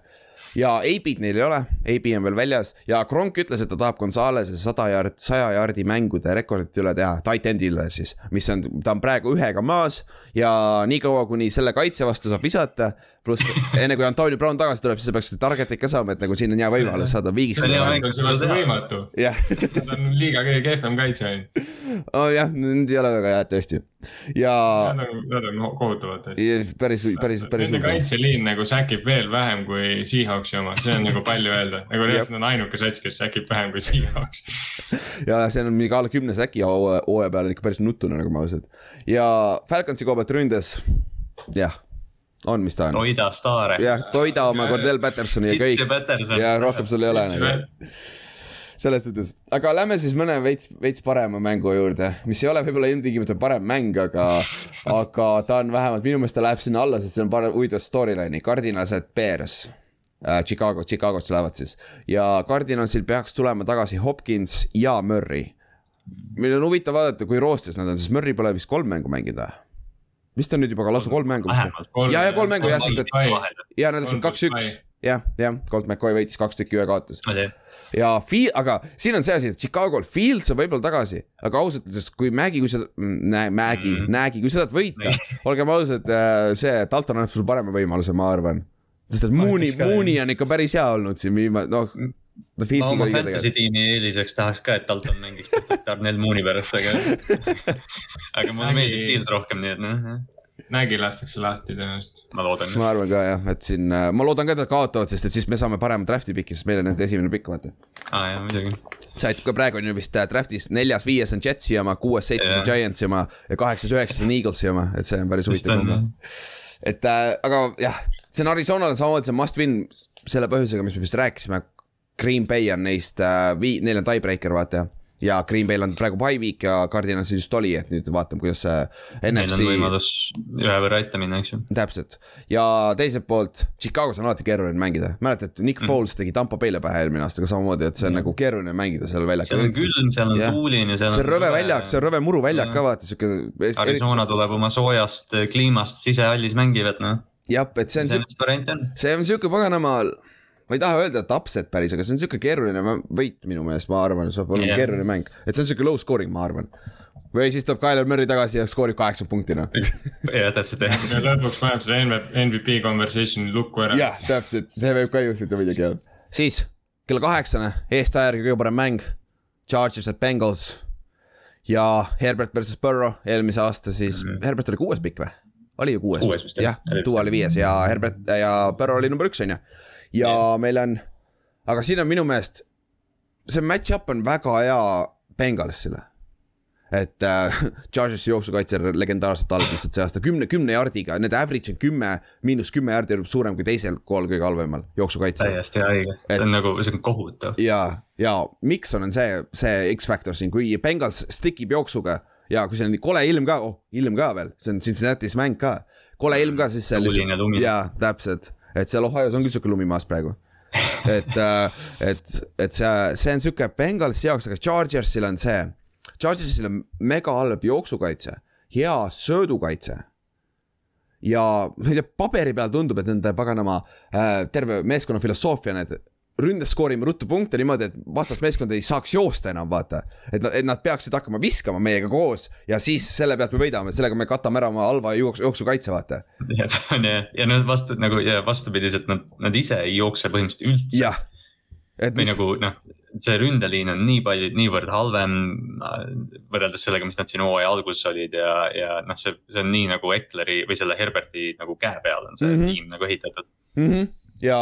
Speaker 2: ja AB-d neil ei ole, AB on veel väljas. Ja Kronk ütles, et ta tahab Gonzalez'e sada jaard, saja jaardi mängude rekordit üle teha, tight end'ile siis, mis on, ta on praegu ühega maas. Ja niikaua, kuni selle kaitse vastu saab visata, pluss enne kui Antonio Brown tagasi tuleb, siis sa peaksid target'it ka saama, et nagu siin on hea võimalus saada
Speaker 4: See on hea mäng.
Speaker 3: on see vastu võimatu. Nad on liiga kõige kehvem kaitse ainult.
Speaker 2: oh, jah, need ei ole väga head tõesti ja
Speaker 3: Nad on, nad on kohutavad tõesti.
Speaker 2: ja päris, päris, päris
Speaker 3: Nende. kaitseliin nagu säkib veel vähem kui Seahawksi oma, see on nagu palju öelda, nagu reaalselt on ainuke sats, kes säkib vähem kui Seahawks.
Speaker 2: ja see on mingi alla kümne säki hooaja hooaja peal on ikka päris nutune nagu ma ütlesin. ja Falconsi koha pealt ründes, jah, on, mis ta on.
Speaker 4: Roida staare.
Speaker 2: jah, toida oma Cordell Pattersoni ja kõik ja rohkem sul ei ole nagu. selles suhtes, aga lähme siis mõne veits, veits parema mängu juurde, mis ei ole võib-olla ilmtingimata parem mäng, aga, aga ta on vähemalt minu meelest ta läheb sinna alla, sest see on parem huvitav storyline'i, Cardinals at Bears äh,. Chicago, Chicagosse lähevad siis ja Cardinalsil peaks tulema tagasi Hopkins ja Murry. meil on huvitav vaadata, kui roostes nad on, sest Murry pole vist kolm mängu mänginud või? Vist on nüüd juba lausa kolm mängu vist ja, ja kolm mängu jah, sest et ja nad on
Speaker 3: Colt
Speaker 2: kaks-üks, jah, jah, Colt McCoy võitis kaks tükki ühe kaotas. Ja Field, aga siin on see asi, et Chicago'l Fields on võib-olla tagasi, aga ausalt öeldes, kui Mägi, kui sa, Mägi mm., Nägi, kui sa tahad võita, olgem ausad, see Dalton annab sulle parema võimaluse, ma arvan. sest et Mooney,
Speaker 4: ka,
Speaker 2: Mooney on ikka päris hea olnud siin viimane, noh. Fieldsiga
Speaker 4: oma fantasy
Speaker 2: tegelikult.
Speaker 4: tiimi eeliseks tahaks ka, et Dalton mängiks Darnell Mooney pärast, aga. aga mulle meeldib Fields rohkem, nii et noh,
Speaker 3: nägi lastakse lahti tõenäoliselt.
Speaker 4: ma loodan.
Speaker 2: ma arvan ka jah, et siin, ma loodan ka, et nad kaotavad, sest et siis me saame parema draft'i piki, sest meil on nende esimene pikk, vaata.
Speaker 4: aa jaa, muidugi.
Speaker 2: said ka praegu on ju vist äh, draft'is neljas-viies on Jetsi oma, kuues-seitsmes on. Giantsi oma ja kaheksas-üheksas on Eaglesi oma, et see on päris huvitav number. et äh, aga jah, see on Arizonal on samamoodi see must win selle põhjusega, mis me vist rääkisime. Green Bay on neist äh, vii-, neil on tiebreaker, vaata. ja Green Bay'l on praegu bye week ja Cardinalsil just oli, et nüüd vaatame, kuidas see
Speaker 4: Neil on
Speaker 2: NFC
Speaker 4: võimalus ühe võrra ette minna, eks ju.
Speaker 2: täpselt ja teiselt poolt Chicagos on alati keeruline mängida, mäletad,
Speaker 4: Mhm.
Speaker 2: Nick Foles tegi Tampa Bay'le pähe eelmine aasta ka samamoodi, et see on nagu keeruline mängida seal väljakul
Speaker 4: seal on külm, seal on tuuline, seal on.
Speaker 2: see on rõve väljak, see on rõve muruväljak ka vaata siuke.
Speaker 4: Arizona tuleb oma soojast kliimast sisehallis mängivad, noh.
Speaker 2: jah, et see on see on siuke paganama, ma ei taha öelda, et upset päris, aga see on siuke keeruline võit minu meelest, ma arvan, see saab olema
Speaker 4: Jah.
Speaker 2: keeruline mäng, et see on siuke low scoring, ma arvan. või siis tuleb Tyler Murry tagasi ja skoorib kaheksakümmend punkti noh.
Speaker 4: jah, täpselt jah.
Speaker 3: ja lõpuks paneb selle MVP conversation lukku ära.
Speaker 2: jah, täpselt, see võib ka juhtuda muidugi jah. siis kella kaheksane, eestajärgi kõige parem mäng, Chargers at Bengals. ja Herbert versus Burrow eelmise aasta siis mm, -hmm. Herbert oli kuues pikk või? oli ju kuues,
Speaker 4: jah.
Speaker 2: jah, Duo oli viies ja Herbert ja Burrow oli number üks on ju. Ja
Speaker 4: Jah.
Speaker 2: meil on, aga siin on minu meelest, see match-up on väga hea Bengalsile. et äh, Chargersi jooksukaitse legendaarselt halb lihtsalt see aasta kümne, kümne jardiga, nende average on kümme, miinus kümme jardi suurem kui teisel kool kõige halvemal jooksukaitsel.
Speaker 4: täiesti haige, see on nagu, see on kohutav.
Speaker 2: ja, ja Mikson on see, see X-faktor siin, kui Bengals stick ib jooksuga ja kui see on kole ilm ka, oh ilm ka veel, see on Cincinnati's mäng ka, kole ilm ka, siis see
Speaker 4: Tuuline lumi.
Speaker 2: jaa, täpselt, et seal Ohio's on küll siuke lumimaas praegu. et, et, et see, see on siuke Bengalsi jaoks, aga Chargersil on see, Chargersil on mega halb jooksukaitse, hea söödukaitse ja ma ei tea, paberi peal tundub, et nende paganama äh, terve meeskonna filosoofia et ründes skoorime ruttu punkte niimoodi, et vastasmeeskond ei saaks joosta enam, vaata. et nad, et nad peaksid hakkama viskama meiega koos ja siis selle pealt me võidame, sellega me katame ära oma halva jooksu, jooksukaitse, vaata.
Speaker 4: on ju, ja nad vastu nagu ja vastupidiselt nad, nad ise ei jookse põhimõtteliselt üldse.
Speaker 2: jah. et
Speaker 4: või
Speaker 2: mis,
Speaker 4: nagu noh, see ründeliin on nii palju, niivõrd halvem võrreldes sellega, mis nad siin hooaja alguses olid ja, ja noh, see, see on nii nagu Ekleri või selle Herberti nagu käe peal on see mm. -hmm. tiim nagu ehitatud.
Speaker 2: mm. -hmm. Ja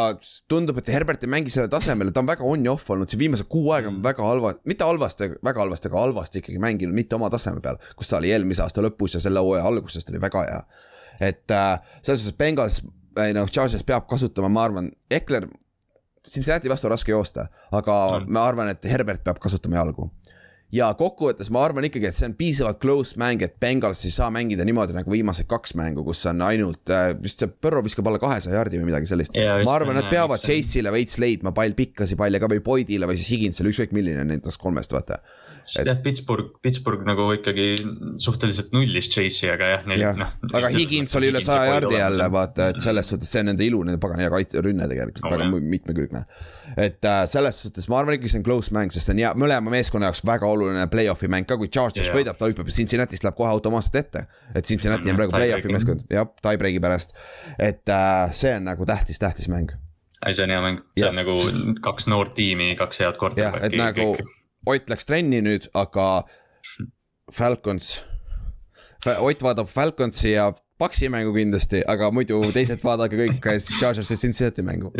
Speaker 2: tundub, et Herbert ei mängi sellel tasemel, ta on väga on-off olnud. Siin viimased kuu aega on väga halva, mitte halvasti, väga halvasti, aga halvasti ikkagi mänginud, mitte oma taseme peal, kus ta oli eelmise aasta lõpus ja selle hooaja alguses ta oli väga hea. et äh, selles suhtes Bengals, noh, Chargers peab kasutama, ma arvan, Ekler, Cincinnati vastu on raske joosta, aga
Speaker 4: On.
Speaker 2: ma arvan, et Herbert peab kasutama jalgu ja kokkuvõttes ma arvan ikkagi, et see on piisavalt close mäng, et Bengals ei saa mängida niimoodi nagu viimased kaks mängu, kus on ainult äh, vist see Burrow viskab alla kahesaja jardi või midagi sellist.
Speaker 4: Jaa,
Speaker 2: ma arvan, nad peavad. Chase'ile veits leidma pall pikkasi palle ka või Boydile või siis Higginsile, ükskõik milline nendest kolmest, vaata.
Speaker 4: Sest jah, Pittsburgh, Pittsburgh nagu ikkagi suhteliselt nullis Chase'i, aga jah.
Speaker 2: jah, aga Higgins oli üle saja jardi jälle, vaata, et selles suhtes see on nende ilu, nende pagana hea kaitse, rünne tegelikult
Speaker 4: On,
Speaker 2: väga mitmekülgne. et äh, selles suhtes ma arvan ikkagi see on close mäng, sest see on hea, mõlema meeskonna jaoks väga oluline play-off'i mäng ka, kui Chargers
Speaker 4: Jah.
Speaker 2: võidab, ta hüppab Cincinnati'st läheb kohe automaatselt ette. et Cincinnati
Speaker 4: On,
Speaker 2: praegu play-off'i meeskond, jah, tie-break'i pärast. et äh, see on nagu tähtis, tähtis mäng.
Speaker 4: ei, see on hea mäng, see
Speaker 2: Jah.
Speaker 4: on nagu kaks noort tiimi, kaks head
Speaker 2: jah, et nagu Ott läks trenni nüüd, aga Falcons, Ott vaatab Falconsi ja Paxi mängu kindlasti, aga muidu teised vaadake kõik Chargersi ja Cincinnati mängu.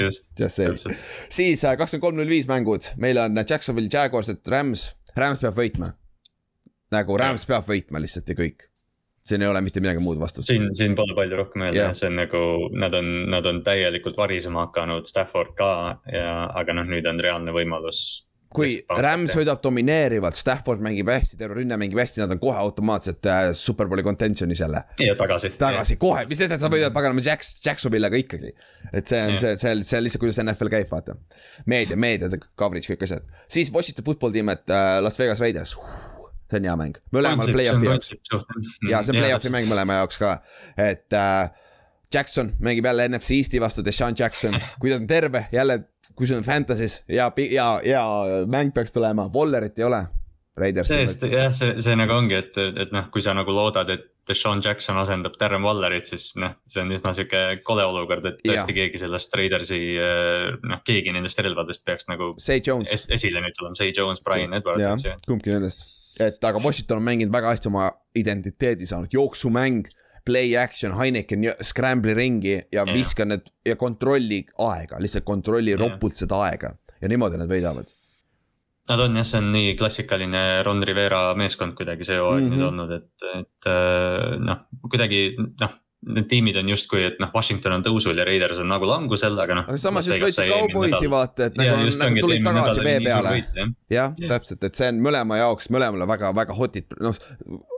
Speaker 2: siis äh, kakskümmend kolm null viis mängud, meil on Jacksonville Jaguars, et Rams, Rams peab võitma. nagu Rams peab võitma lihtsalt ja kõik. siin ei ole mitte midagi muud vastust.
Speaker 4: siin, siin pole palju rohkem öelda yeah., see on nagu, nad on, nad on täielikult varisema hakanud, Stafford ka ja, aga noh, nüüd on reaalne võimalus.
Speaker 2: Kui Rams võidab domineerivalt, Stafford mängib hästi, terve rünne mängib hästi, nad on kohe automaatselt äh, superbowli contention'is jälle.
Speaker 4: ja tagasi.
Speaker 2: tagasi kohe, mis sest, et sa võidad paganama Jacks, Jacksonville'iga ikkagi. et see on
Speaker 4: Jah.
Speaker 2: see, see, see on lihtsalt, kuidas NFL käib, vaata. meedia, meedia, coverage, kõik asjad. siis Washington football tiim, et äh, Las Vegas Raiders. see on hea mäng, mõlemal play-off'i jaoks. ja see on play-off'i mäng mõlema jaoks ka, et äh, Jackson mängib jälle NFC Eesti vastu, Deshaun Jackson, kui ta on terve, jälle, kui sul on Fantasy's ja, ja, ja mäng peaks tulema, Wallerit ei ole. Raiders.
Speaker 4: tõesti jah, see, see nagu ongi, et, et noh, kui sa nagu loodad, et Deshaun Jackson asendab Darren Wallerit, siis noh, see on üsna sihuke kole olukord, et tõesti keegi sellest Raidersi noh, keegi nendest relvadest peaks nagu es, esile nüüd tulema, Say Jones, Brian Edwards, eks ju.,
Speaker 2: kumbki nendest. et aga Washington on mänginud väga hästi oma identiteedi saanud, jooksumäng, play action, Heineken scramble'i ringi ja
Speaker 4: Jah.
Speaker 2: viska need ja kontrolli aega, lihtsalt kontrolli
Speaker 4: Jah.
Speaker 2: ropult seda aega ja niimoodi nad võidavad.
Speaker 4: Nad on jah, see on nii klassikaline Ron Rivera meeskond kuidagi see hooaeg mm
Speaker 2: Mhm.
Speaker 4: -hmm. nüüd olnud, et, et äh, noh, kuidagi noh, need tiimid on justkui, et noh, Washington on tõusul ja Raiders on nagu langusel, aga noh.
Speaker 2: aga samas just võitsid Cowboysi vaata, et nagu, nagu tulid tagasi vee peale. jah, täpselt, et see on mõlema jaoks, mõlemale väga-väga hotid, noh,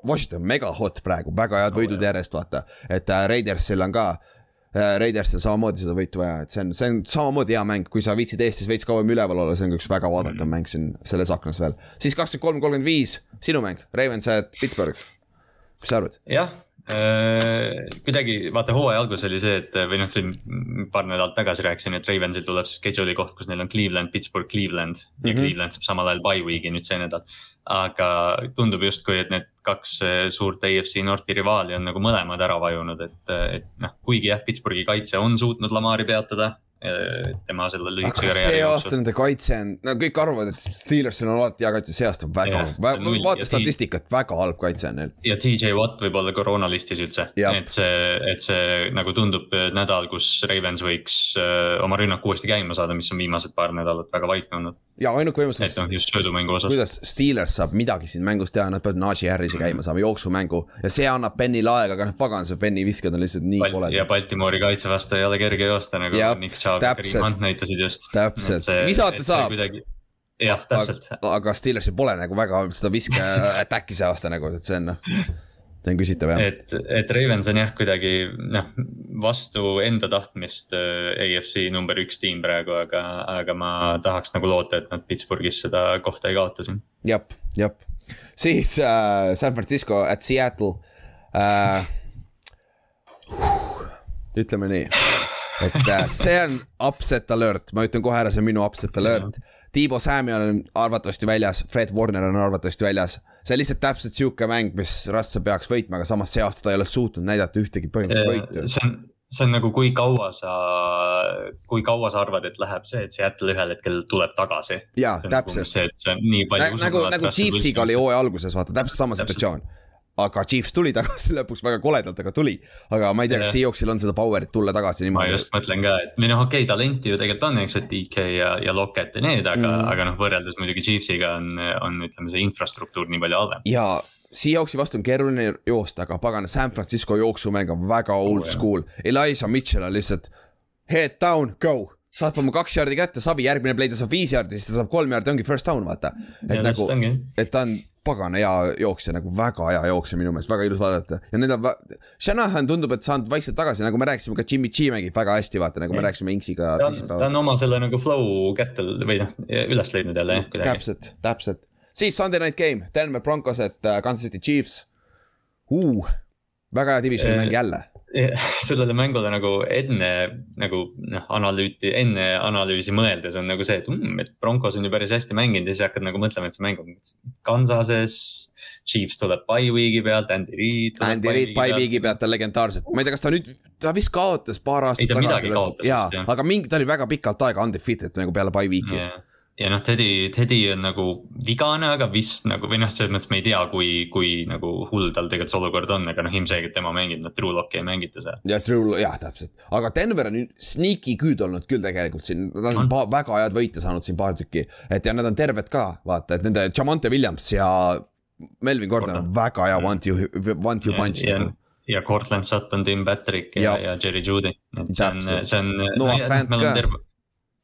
Speaker 2: Washington on mega hot praegu, väga head võidud järjest, vaata. et äh, Raidersil on ka äh, Raidersil samamoodi seda võitu vaja, et see on, see on samamoodi hea mäng, kui sa viitsid Eestis veits kauem üleval olla, see on üks väga vaadatav mäng siin selles aknas veel. siis kakskümmend kolm, kolmkümmend viis, sinu mäng, Ravens at Pittsburgh. mis sa arvad?
Speaker 4: jah kuidagi vaata hooaja algus oli see, et või noh, siin paar nädalat tagasi rääkisin, et Ravensil tuleb see schedule'i koht, kus neil on Cleveland, Pittsburgh, Cleveland ja mm
Speaker 2: Mhm.
Speaker 4: -hmm. Cleveland saab samal ajal bye week'i nüüd see nädal. aga tundub justkui, et need kaks äh, suurt AFC Northi rivaali on nagu mõlemad ära vajunud, et, et noh, kuigi jah, Pittsburghi kaitse on suutnud Lamari peatada tema selle lühikese karjääri
Speaker 2: see aasta nende kaitse on, no kõik arvavad, et Steelersil on alati hea kaitse, see aasta on väga
Speaker 4: on
Speaker 2: vaata statistikat, väga halb kaitse on neil.
Speaker 4: ja TJ Watt võib olla koroonalistis üldse,
Speaker 2: Jap.
Speaker 4: et see, et see nagu tundub nädal, kus Ravens võiks äh, oma rünnaku uuesti käima saada, mis on viimased paar nädalat väga vait olnud.
Speaker 2: ja ainuke võimalus,
Speaker 4: et noh, just söödumängu osas.
Speaker 2: kuidas Steelers saab midagi siin mängus teha, nad peavad Najee Harris'i käima saama, jooksumängu ja see annab Benile aega, aga noh, pagan, see Benny viskad on lihtsalt nii
Speaker 4: Bal
Speaker 2: kole.
Speaker 4: ja Baltimori kaitse vastu ei ole kerge joosta nagu Nick Chubb Kareem
Speaker 2: täpselt.
Speaker 4: Näitasid just.
Speaker 2: Täpselt. visata saab.
Speaker 4: jah, täpselt.
Speaker 2: aga Steelersil pole nagu väga seda viske attack'i see aasta nagu, et see on noh, see on küsitav jah.
Speaker 4: et, et Ravens on jah, kuidagi noh, vastu enda tahtmist äh, AFC number üks tiim praegu, aga, aga ma tahaks nagu loota, et nad Pittsburghis seda kohta ei kaota siin.
Speaker 2: jah, jah, siis äh, San Francisco at Seattle äh,. ütleme nii, et äh, see on upset alert, ma ütlen kohe ära, see on minu upset alert. Tiibo Samuel on arvatavasti väljas, Fred Warner on arvatavasti väljas. see on lihtsalt täpselt sihuke mäng, mis Russell peaks võitma, aga samas see aasta ta ei ole suutnud näidata ühtegi põhimõttelist võitu.
Speaker 4: see on, see on nagu, kui kaua sa, kui kaua sa arvad, et läheb see, et Seattle ühel hetkel tuleb tagasi.
Speaker 2: jaa, täpselt.
Speaker 4: see, et see on nii palju.
Speaker 2: nagu, nagu Chiefsiga oli hooaja alguses, vaata täpselt sama
Speaker 4: Täpselt.
Speaker 2: situatsioon aga Chiefs tuli tagasi lõpuks väga koledalt, aga tuli. aga ma ei tea, kas Seahawksil on seda power'it tulla tagasi
Speaker 4: ma
Speaker 2: niimoodi.
Speaker 4: just mõtlen ka, et või noh, okei okay,, talenti ju tegelikult on, eks ju, et DK ja, ja Lockett ja need, aga mm., aga noh, võrreldes muidugi Chiefsiga on, on ütleme, see infrastruktuur nii palju halvem.
Speaker 2: ja Seahawksi vastu on keeruline joosta, aga pagan, San Francisco jooksumäng on väga old
Speaker 4: jah.
Speaker 2: school. Eliza Mitchell on lihtsalt head down, go. saab oma kaks jaardi kätte, sabi järgmine play ta saab viis jaardi, siis ta saab kolm jaardi, ongi first down, vaata. et
Speaker 4: Ja
Speaker 2: nagu et ta on pagana hea jooksja, nagu väga hea jooksja minu meelest, väga ilus vaadata ja need on, Shanahan tundub, et saanud vaikselt tagasi, nagu me rääkisime, ka Jimmy G mängib väga hästi, vaata nagu me rääkisime Inksiga
Speaker 4: ta on, oma selle nagu flow kätte või noh, üles leidnud jälle jah, kuidagi.
Speaker 2: täpselt, täpselt. siis Sunday night game, Denver Broncos, et äh, Kansas City Chiefs uh,. väga hea divisioni
Speaker 4: Eh,
Speaker 2: mäng jälle.
Speaker 4: sellele mängule nagu enne nagu noh, analüüti, enne analüüsi mõeldes on nagu see, et mm, et Broncos on ju päris hästi mänginud ja siis hakkad nagu mõtlema, et see mäng on Kansases. Chiefs tuleb by week'i pealt, Andy Reid.
Speaker 2: Andy Reid by week'i pealt on legendaarselt, ma ei tea, kas ta nüüd, ta vist kaotas paar aastat
Speaker 4: ta kaotas
Speaker 2: jaa aga mingi, ta oli väga pikalt aega undefeated nagu peale by week'i
Speaker 4: ja, ja noh, Teddy, Teddy on nagu vigane, aga vist nagu või noh, selles mõttes me ei tea, kui, kui nagu hull tal tegelikult see olukord on, aga noh, ilmselgelt tema mängib, noh, Drew Locke'i ei mängita seal.
Speaker 2: ja Drew, jah, täpselt, aga Denver on sneaky good olnud küll tegelikult siin, nad on
Speaker 4: On.
Speaker 2: väga head võite saanud siin paar tükki. et ja nad on terved ka, vaata, et nende Jamonte Williams ja Melvin Gordon on väga hea one two, one two punch
Speaker 4: ja,
Speaker 2: nagu.
Speaker 4: ja Cortland Sutton, Tim Patrick ja,
Speaker 2: Ja.
Speaker 4: ja Jerry Judy, et see on, see on.
Speaker 2: Noah Fant ka.
Speaker 4: terve,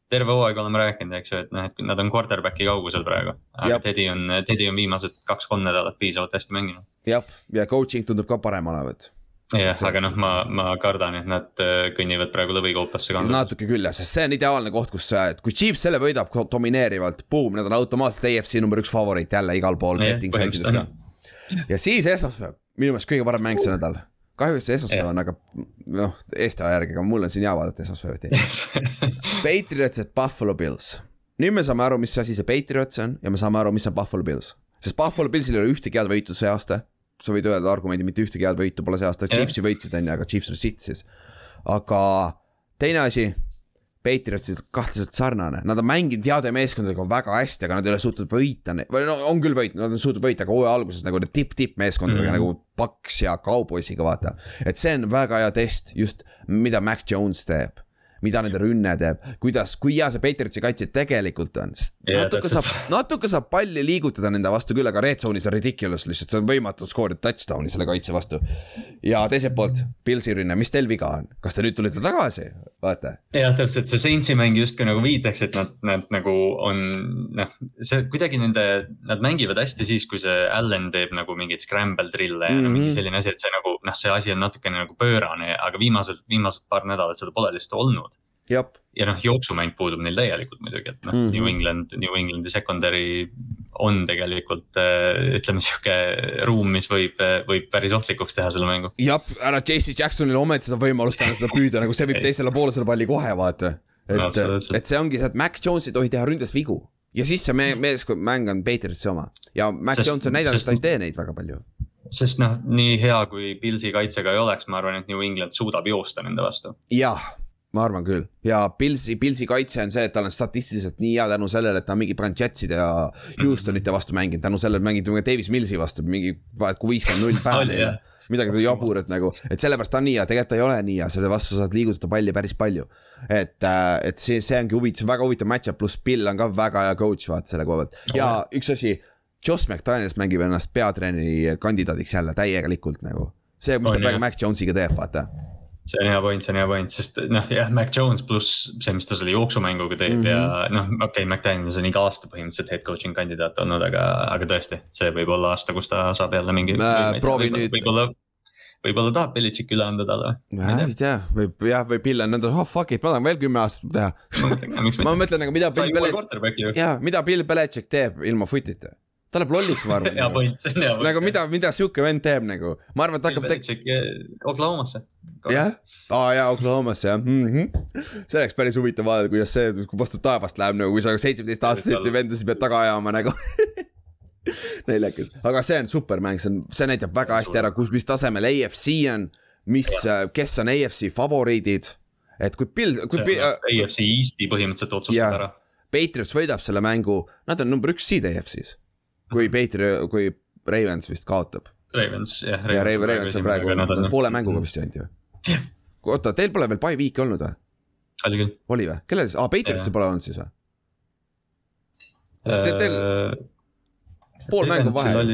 Speaker 4: terve hooaeg oleme rääkinud, eks ju, et noh, et nad on quarterback'i kaugusel praegu. aga. Teddy on, Teddy on viimased kaks-kolm nädalat piisavalt hästi mänginud.
Speaker 2: jah, ja coaching tundub ka parem olevat.
Speaker 4: jah, aga noh, ma, ma kardan, et nad äh, kõnnivad praegu lõvikoopasse ka.
Speaker 2: natuke küll jah, sest see on ideaalne koht, kus, et kui Chiefs selle võidab domineerivalt, boom, nad on automaatselt AFC number üks favoriit jälle igal pool ja siis esmaspäev, minu meelest kõige parem mäng see nädal. Kahjuks esmaspäev on, aga noh, Eesti aja järgi, aga mul on siin hea vaadata esmaspäeviti. Patriots et Buffalo Bills. nüüd me saame aru, mis asi see Patriots on ja me saame aru, mis on Buffalo Bills. sest Buffalo Billsil ei ole ühtegi head võitu see aasta. sa võid öelda argumendi, mitte ühtegi head võitu pole see aasta. Chiefsi võitsid on ju, aga Chiefs on sitt siis. aga teine asi. Patriotsid kahtlaselt sarnane, nad on mänginud heade meeskondadega väga hästi, aga nad ei ole suutnud võita, või no on küll võitnud, nad on suutnud võita, aga hooaja alguses nagu need tipp-tipp meeskondadega mm. -hmm. nagu Paks ja Cowboysiga vaata. et see on väga hea test just, mida Mac Jones teeb mida nende rünne teeb, kuidas, kui hea see Patriotsi kaitse tegelikult on, natuke saab, natuke saab palli liigutada nende vastu küll, aga red zone'is on ridiculous lihtsalt, see on võimatu skoorida touchdown'i selle kaitse vastu. ja teiselt poolt, Pilsi rünne, mis teil viga on, kas te nüüd tulite tagasi, vaata.
Speaker 4: jah, täpselt see Saintsi mäng justkui nagu viitaks, et nad, nad nagu on noh, see kuidagi nende, nad mängivad hästi siis, kui see Allan teeb nagu mingeid scramble drill'e ja mm -hmm. mingi
Speaker 2: Mhm.
Speaker 4: selline asi, et see nagu noh, see asi on natukene nagu pöörane, aga viimased, viimased paar nädalat seda pole lihtsalt olnud. Ja noh, jooksumäng puudub neil täielikult muidugi, et noh mm. -hmm. New England, New Englandi secondary on tegelikult äh, ütleme sihuke ruum, mis võib, võib päris ohtlikuks teha selle mängu.
Speaker 2: jah, ära JC Jacksonile ometi seda võimalust anda seda püüda, nagu see viib teisele poole selle palli kohe, vaata. et
Speaker 4: Absoluutselt.
Speaker 2: et see ongi see, et Mac Jones ei tohi teha ründes vigu ja siis see me meeskond, mäng on Patriotsi oma ja Mac
Speaker 4: Sest-
Speaker 2: Jones on näidanud, et ta ei tee neid väga palju.
Speaker 4: sest noh, nii hea kui Pilsi kaitsega ei oleks, ma arvan, et New England suudab joosta nende vastu.
Speaker 2: jah, ma arvan küll. Ja Pilsi, Pilsi kaitse on see, et tal on statistiliselt nii hea tänu sellele, et ta on mingi Branchetside ja Houstonite vastu mänginud, tänu sellele mängiti Davis Millsi vastu mingi kui viiskümmend null päeva midagi jaburat nagu, et sellepärast ta on nii hea, tegelikult ta ei ole nii hea, selle vastu sa saad liigutada palli päris palju. et, et see, see ongi huvitav, väga huvitav match-up, pluss Bill on ka väga hea coach vaata selle koha pealt. Ja üks asi. Josh McDaniels mängib ennast peatreeneri kandidaadiks jälle täielikult nagu, see, mis
Speaker 4: On,
Speaker 2: ta praegu. Mac Jonesiga teeb, vaata
Speaker 4: see on hea point, see on hea point, sest noh, jah, Mac Jones pluss see, mis ta selle jooksumänguga teeb mm -hmm. ja noh, okei okay,, McDaniels on iga aasta põhimõtteliselt head coaching kandidaat olnud, aga, aga tõesti, see võib olla aasta, kus ta saab jälle mingi
Speaker 2: Äh, proovi
Speaker 4: võib,
Speaker 2: nüüd.
Speaker 4: võib-olla, võib-olla tahab Belichik üle anda talle.
Speaker 2: ma ei tea, võib jah, või Bill on nõnda, oh fuck it, ma tahan veel kümme aastat teha. ma mõtlen nagu, mida Bill Belichik, jaa, mida Bill Belichik teeb ilma footita. Ta läheb lolliks, ma
Speaker 4: hea
Speaker 2: arvan.
Speaker 4: point, see on hea point.
Speaker 2: nagu mida, mida sihuke vend teeb nagu, ma arvan, et hakkab tegema,
Speaker 4: Belichik Oklahomasse.
Speaker 2: jah, aa jaa, Oklahomasse jah mm -hmm.. see oleks päris huvitav vaadata, kuidas see vastu taevast läheb nagu, kui sa seitsmeteistaastaseid vendasid pead taga ajama nagu. naljakas, aga see on supermäng, see on, see näitab väga hästi ära, kus, mis tasemel AFC on, mis, kes on AFC favoriidid. et kui Bill, kui äh,
Speaker 4: AFC Eesti põhimõtteliselt otsustab ära.
Speaker 2: Patriots võidab selle mängu, nad on number üks seed AFC-s. Kui Patri-, kui Ravens vist kaotab
Speaker 4: Ravens, jah.
Speaker 2: ja Raven, Ravens on praegu poole mänguga vist ainult ju. oota, teil pole veel by week'i olnud või?
Speaker 4: oli küll.
Speaker 2: oli või, kellel siis, aa Patriotsil pole olnud siis või? Sest te- teil- pool mängu vahel,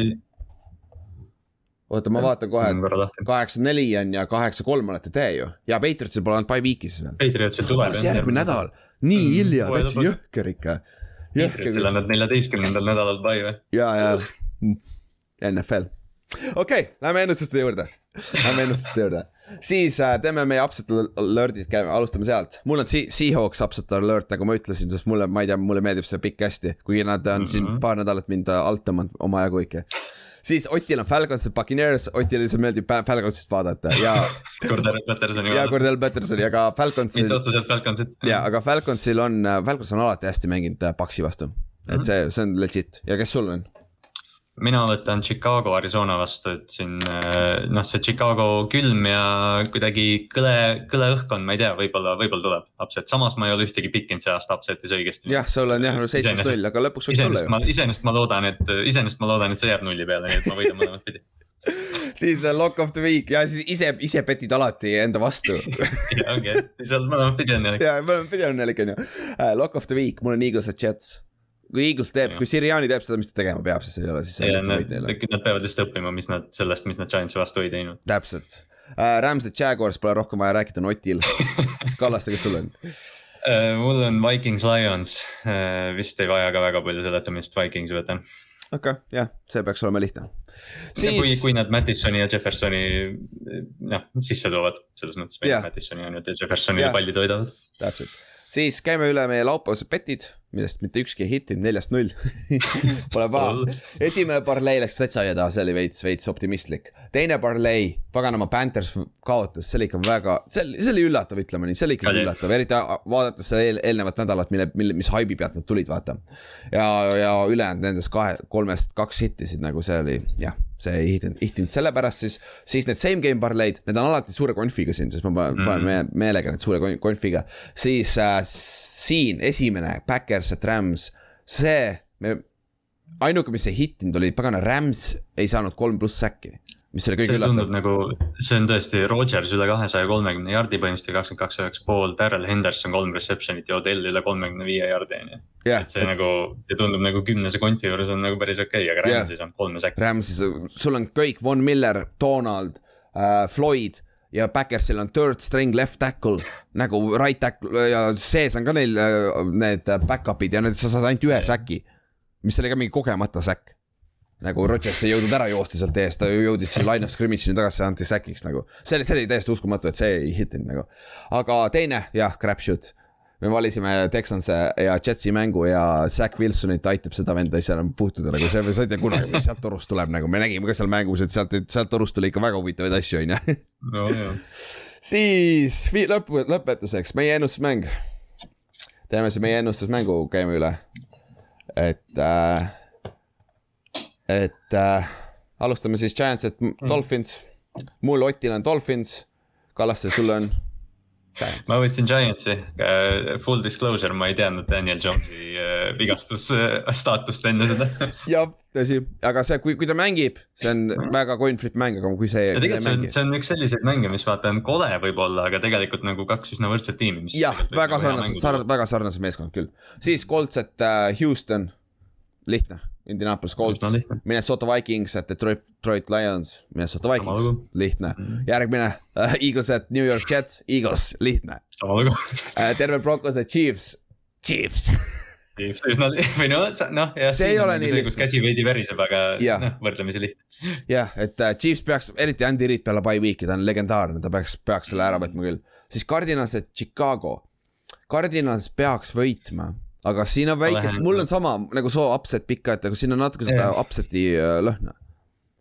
Speaker 2: oota, ma vaatan kohe,
Speaker 4: lahti.
Speaker 2: kaheksa neli on ja kaheksa kolm olete te ju ja Patriotsil pole olnud by week'i siis veel.
Speaker 4: Patriotsil tuleb
Speaker 2: alles. järgmine nädal, nii
Speaker 4: Mm,
Speaker 2: hilja, täitsa jõhker ikka.
Speaker 4: Patriotil on nad neljateistkümnendal nädalal pai või?
Speaker 2: ja, ja NFL, okei okay,, lähme ennustuste juurde, lähme ennustuste juurde, siis äh, teeme meie upset alert'id, käime, alustame sealt, mul on Sea- Seahawks upset alert, nagu ma ütlesin, sest mulle, ma ei tea, mulle meeldib see pikk hästi, kuigi nad on mm -hmm. siin
Speaker 4: Mhm.
Speaker 2: paar nädalat mind äh, altanud omajagu ikka. Siis Otil on Falcons ja Buccaneers, Otile lihtsalt meeldib Fa- Falconsit vaadata ja,
Speaker 4: Cordero Petersoni
Speaker 2: ja. Cordell Pattersoni, aga Falconsil
Speaker 4: mitte otseselt Falconsit.
Speaker 2: ja, aga Falconsil on, Falcons on alati hästi mänginud äh, Paxi vastu, et see, see on legit ja kes sul on?
Speaker 4: Mina võtan Chicago Arizona vastu, et siin äh, noh, see Chicago külm ja kuidagi kõle, kõle õhkkond, ma ei tea, võib-olla, võib-olla tuleb upset, samas ma ei ole ühtegi pikkinud see aasta upset'is õigesti.
Speaker 2: jah, sul on jah seitsmest
Speaker 4: Iseenesest-
Speaker 2: null, aga lõpuks võiks
Speaker 4: iseenesest
Speaker 2: ju.
Speaker 4: ma, iseenesest ma loodan, et, iseenesest ma loodan, et see jääb nulli peale, nii et ma võidan mõlemat pidi.
Speaker 2: siis äh, lock of the week ja siis ise, ise petid alati enda vastu
Speaker 4: ja ongi, et seal mõlemat pidi on jälle.
Speaker 2: ja me oleme pidanud jällegi onju. Lock of the week, mul on Eagles ja Jets. Kui Eagles teeb, kui Siriani teeb seda, mis ta tegema peab, siis ei ole, siis on lihtne võit neile.
Speaker 4: Nad peavad lihtsalt õppima, mis nad sellest, mis nad Giantsi vastu ei teinud.
Speaker 2: täpselt. Rams ja Jaguars pole rohkem vaja rääkida, on Otil. siis Kallaste, kes sul on?
Speaker 4: Äh, mul on Vikings Lions, vist ei vaja ka väga palju seletamist, Vikingsi võtan.
Speaker 2: okei okay,, jah, see peaks olema lihtne.
Speaker 4: kui,
Speaker 2: siis
Speaker 4: kui nad Mattisoni ja Jeffersoni noh sisse toovad, selles mõttes yeah. Mattisoni on ju, et Jeffersonile
Speaker 2: Jah.
Speaker 4: palli toidavad.
Speaker 2: täpselt, siis käime üle meie laupäevased petid, millest mitte ükski ei hittinud, neljast null. Pole paha. esimene parlei läks täitsa aia taha, see oli veits, veits optimistlik. teine parlei, paganama Panthers kaotas, see oli ikka väga, see oli, see oli üllatav, ütleme nii, see oli ikkagi üllatav, eriti vaadates seda eel, eelnevat nädalat, mille, mille, mis haibi pealt nad tulid, vaata. ja, ja ülejäänud nendest kahe, kolmest kaks hittisid nagu see oli jah, see ei hitinud, hitinud sellepärast siis, siis need same game parleid, need on alati suure konfiga siin, sest ma panen panen me, meelega need suure kon- konfiga. siis äh, siin esimene Backers ja Rams, see, me, ainuke, mis ei hittinud oli pagana Rams ei saanud kolm pluss säkki, mis oli kõige üllatav.
Speaker 4: nagu, see on tõesti Rodgers üle kahesaja kolmekümne jardi põhimõtteliselt kakskümmend kaks üheksa pool, Darrel Henderson kolm reception'it ja Odell üle kolmekümne viie jardi on ju. et see, nagu, see tundub nagu kümnese konti juures on nagu päris okei okay,, aga
Speaker 2: Jah.
Speaker 4: Rams'is on kolme säkki.
Speaker 2: Rams'is, sul on kõik, Von Miller, Donald äh,, Floyd ja Backersil on third string left tackle nagu right tackle ja sees on ka neil äh, need back-up'id ja need sa saad ainult ühe säki. mis oli ka mingi kogemata säkk. Nagu Rodgers ei jõudnud ära joosta sealt eest, ta jõudis line of scrimmage'ini tagasi, anti säkiks nagu. see oli, see oli täiesti uskumatu, et see ei hittinud nagu. aga teine jah, crapshoot. me valisime Texanse ja Jetsi mängu ja Zack Wilsonit aitab seda venda ise enam puutuda nagu see, sa ei tea kunagi, mis sealt torust tuleb nagu, me nägime ka seal mängus, et sealt, sealt torust tuli ikka väga huvitavaid asju, on ju. siis lõpu, lõpetuseks meie ennustusmäng. teeme siis meie ennustusmängu, käime üle. et äh,, et äh, alustame siis Giants, et Dolphins. mul Otil on Dolphins. Kallaste, sul on
Speaker 4: ma võtsin Giantsi, full disclosure, ma ei teadnud Daniel Jonesi äh, vigastus äh, staatust enne seda.
Speaker 2: jah, tõsi, aga see, kui, kui ta mängib, see on väga coin flip mäng, aga kui see.
Speaker 4: tegelikult see on, see on üks selliseid mänge, mis vaata on kole võib-olla, aga tegelikult nagu kaks üsna võrdset tiimi.
Speaker 2: jah, väga sarnased, sarnased, väga sarnased meeskond küll, siis Coltset uh, Houston, lihtne Indianapolis Colts, Minnesota Vikings, Detroit, Detroit Lions, Minnesota Vikings, lihtne mm. -hmm. järgmine uh, Eaglesed, New York Jets, Eagles, lihtne.
Speaker 4: uh,
Speaker 2: terve Broncos, Chiefs, Chiefs
Speaker 4: üsna või noh, noh jah,
Speaker 2: see ei ole nii
Speaker 4: lihtne. kus käsi veidi veriseb, aga noh, võrdlemisi lihtne.
Speaker 2: jah, et uh, Chiefs peaks, eriti Andy Reid peale by week'i, ta on legendaarne, ta peaks, peaks selle ära võtma küll. siis Cardinals, et Chicago. Cardinals peaks võitma aga siin on väikest, mul on sama nagu soo upset pikka, et aga siin on natuke seda upset'i äh, lõhna.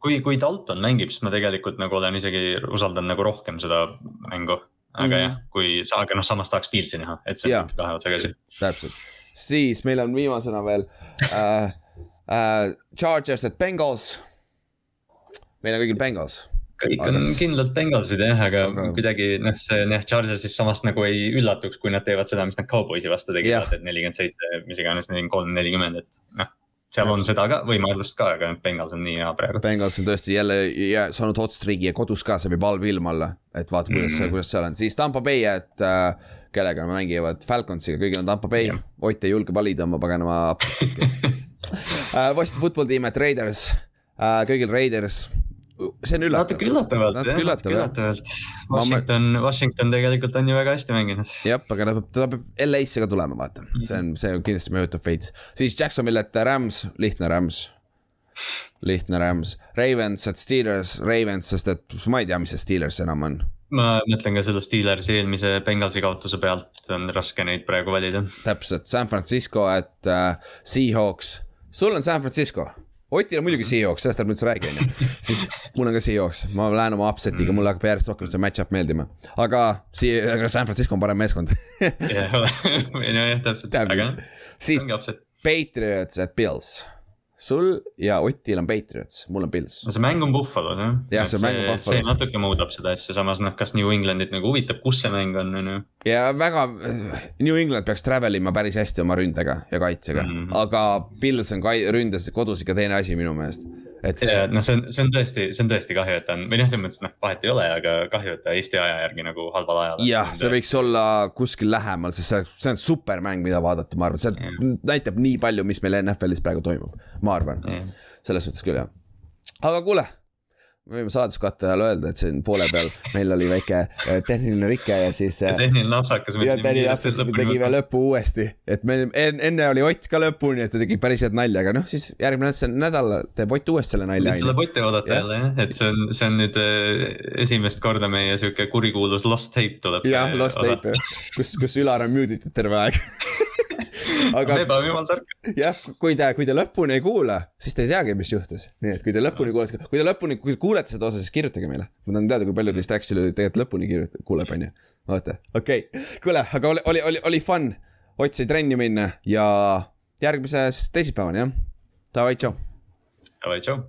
Speaker 4: kui, kui Dalton mängib, siis ma tegelikult nagu olen isegi, usaldan nagu rohkem seda mängu. aga mm -hmm. jah, kui sa, aga noh, samas tahaks Fieldsi näha, et see on kahe otsaga asi.
Speaker 2: täpselt, siis meil on viimasena veel äh, äh, Chargers, et Bengals. meil on kõigil Bengals
Speaker 4: kõik on aga... kindlad Bengalsid jah, aga, aga kuidagi noh, see jah, Chargersist samast nagu ei üllatuks, kui nad teevad seda, mis nad Cowboysi vastu tegid yeah., et nelikümmend seitse, mis iganes, nelikümmend kolm, nelikümmend, et noh seal on seda ka võimalust ka, aga Bengals on nii hea praegu.
Speaker 2: Bengals on tõesti jälle ja, saanud hot streak'i ja kodus ka, see viib halb ilm alla, et vaata, kuidas mm., kuidas seal on, siis Tampa Bay, et äh, kellega nad mängivad, Falconsiga, kõigil on Tampa Bay, Ott ei julge valida oma paganama uh,. Washington football team, et Raiders uh,, kõigil Raiders see on üllatav.
Speaker 4: natuke üllatavalt
Speaker 2: jah, natuke
Speaker 4: üllatavalt. Washington, Washington tegelikult on ju väga hästi mänginud.
Speaker 2: jah, aga ta peab, ta peab LA-sse ka tulema, vaata, see on, see kindlasti mõjutab veits. siis Jacksonville, et Rams, lihtne Rams. lihtne Rams, Ravens, et Steelers, Ravens, sest et ma ei tea, mis see Steelers enam on
Speaker 4: ma mõtlen ka selle Steelersi eelmise Bengalsi kaotuse pealt on raske neid praegu valida.
Speaker 2: täpselt, San Francisco, et uh, Seahawks, sul on San Francisco Otil on muidugi Seahawks, sellest ärme üldse räägi, on ju. siis mul on ka Seahawks, ma lähen oma upset'iga, mulle hakkab järjest rohkem see match-up meeldima. aga siia, aga San Francisco on parem meeskond.
Speaker 4: nojah, täpselt, aga noh.
Speaker 2: siis Patriots at Bills sul ja Otil on Patriots, mul on Pils.
Speaker 4: no see mäng on Buffalo's jah.
Speaker 2: jah, see mäng on Buffalo's.
Speaker 4: see natuke muudab seda asja, samas noh, kas New Englandit nagu huvitab, kus see mäng on, on ju.
Speaker 2: ja väga, New England peaks travel ima päris hästi oma ründega ja kaitsega mm, -hmm. aga Pils on kai-, ründes kodus ikka teine asi minu meelest
Speaker 4: et see. noh, see on, see on tõesti, see on tõesti kahju, et ta on, või noh, selles mõttes noh, vahet ei ole, aga kahju, et ta Eesti aja järgi nagu halval ajal.
Speaker 2: jah, see võiks olla kuskil lähemal, sest see, see on supermäng, mida vaadata, ma arvan, see yeah. näitab nii palju, mis meil NFL-is praegu toimub, ma arvan selles suhtes küll jah. aga kuule me võime saaduskatte öelda, et siin poole peal meil oli väike äh, tehniline rike ja siis.
Speaker 4: Äh, tehniline napsakas.
Speaker 2: ja tehniline napsakas tegi veel lõppu uuesti, et meil enne oli Ott ka lõpuni, et ta tegi päris head nalja, aga noh, siis järgmine nädal teeb Ott uuesti selle nalja.
Speaker 4: tuleb Otti oodata jälle jah, et see on, see on nüüd äh, esimest korda meie sihuke kurikuulus lost tape tuleb.
Speaker 2: jah, lost tape kus, kus Ülar on mute itud terve aeg
Speaker 4: aga. me peame jumala tark.
Speaker 2: jah, kui te, kui te lõpuni ei kuula, siis te ei teagi, mis juhtus, nii et kui te lõpuni kuulete, kui te lõpuni, kui te kuulete seda osa, siis kirjutage meile. ma tahan teada, kui palju teist actually tegelikult lõpuni kirjutab, kuuleb, onju. vaata, okei okay., kuule, aga oli, oli, oli, oli fun. Ott sai trenni minna ja järgmises teisipäevani jah. Davai, tšau.
Speaker 4: Davai, tšau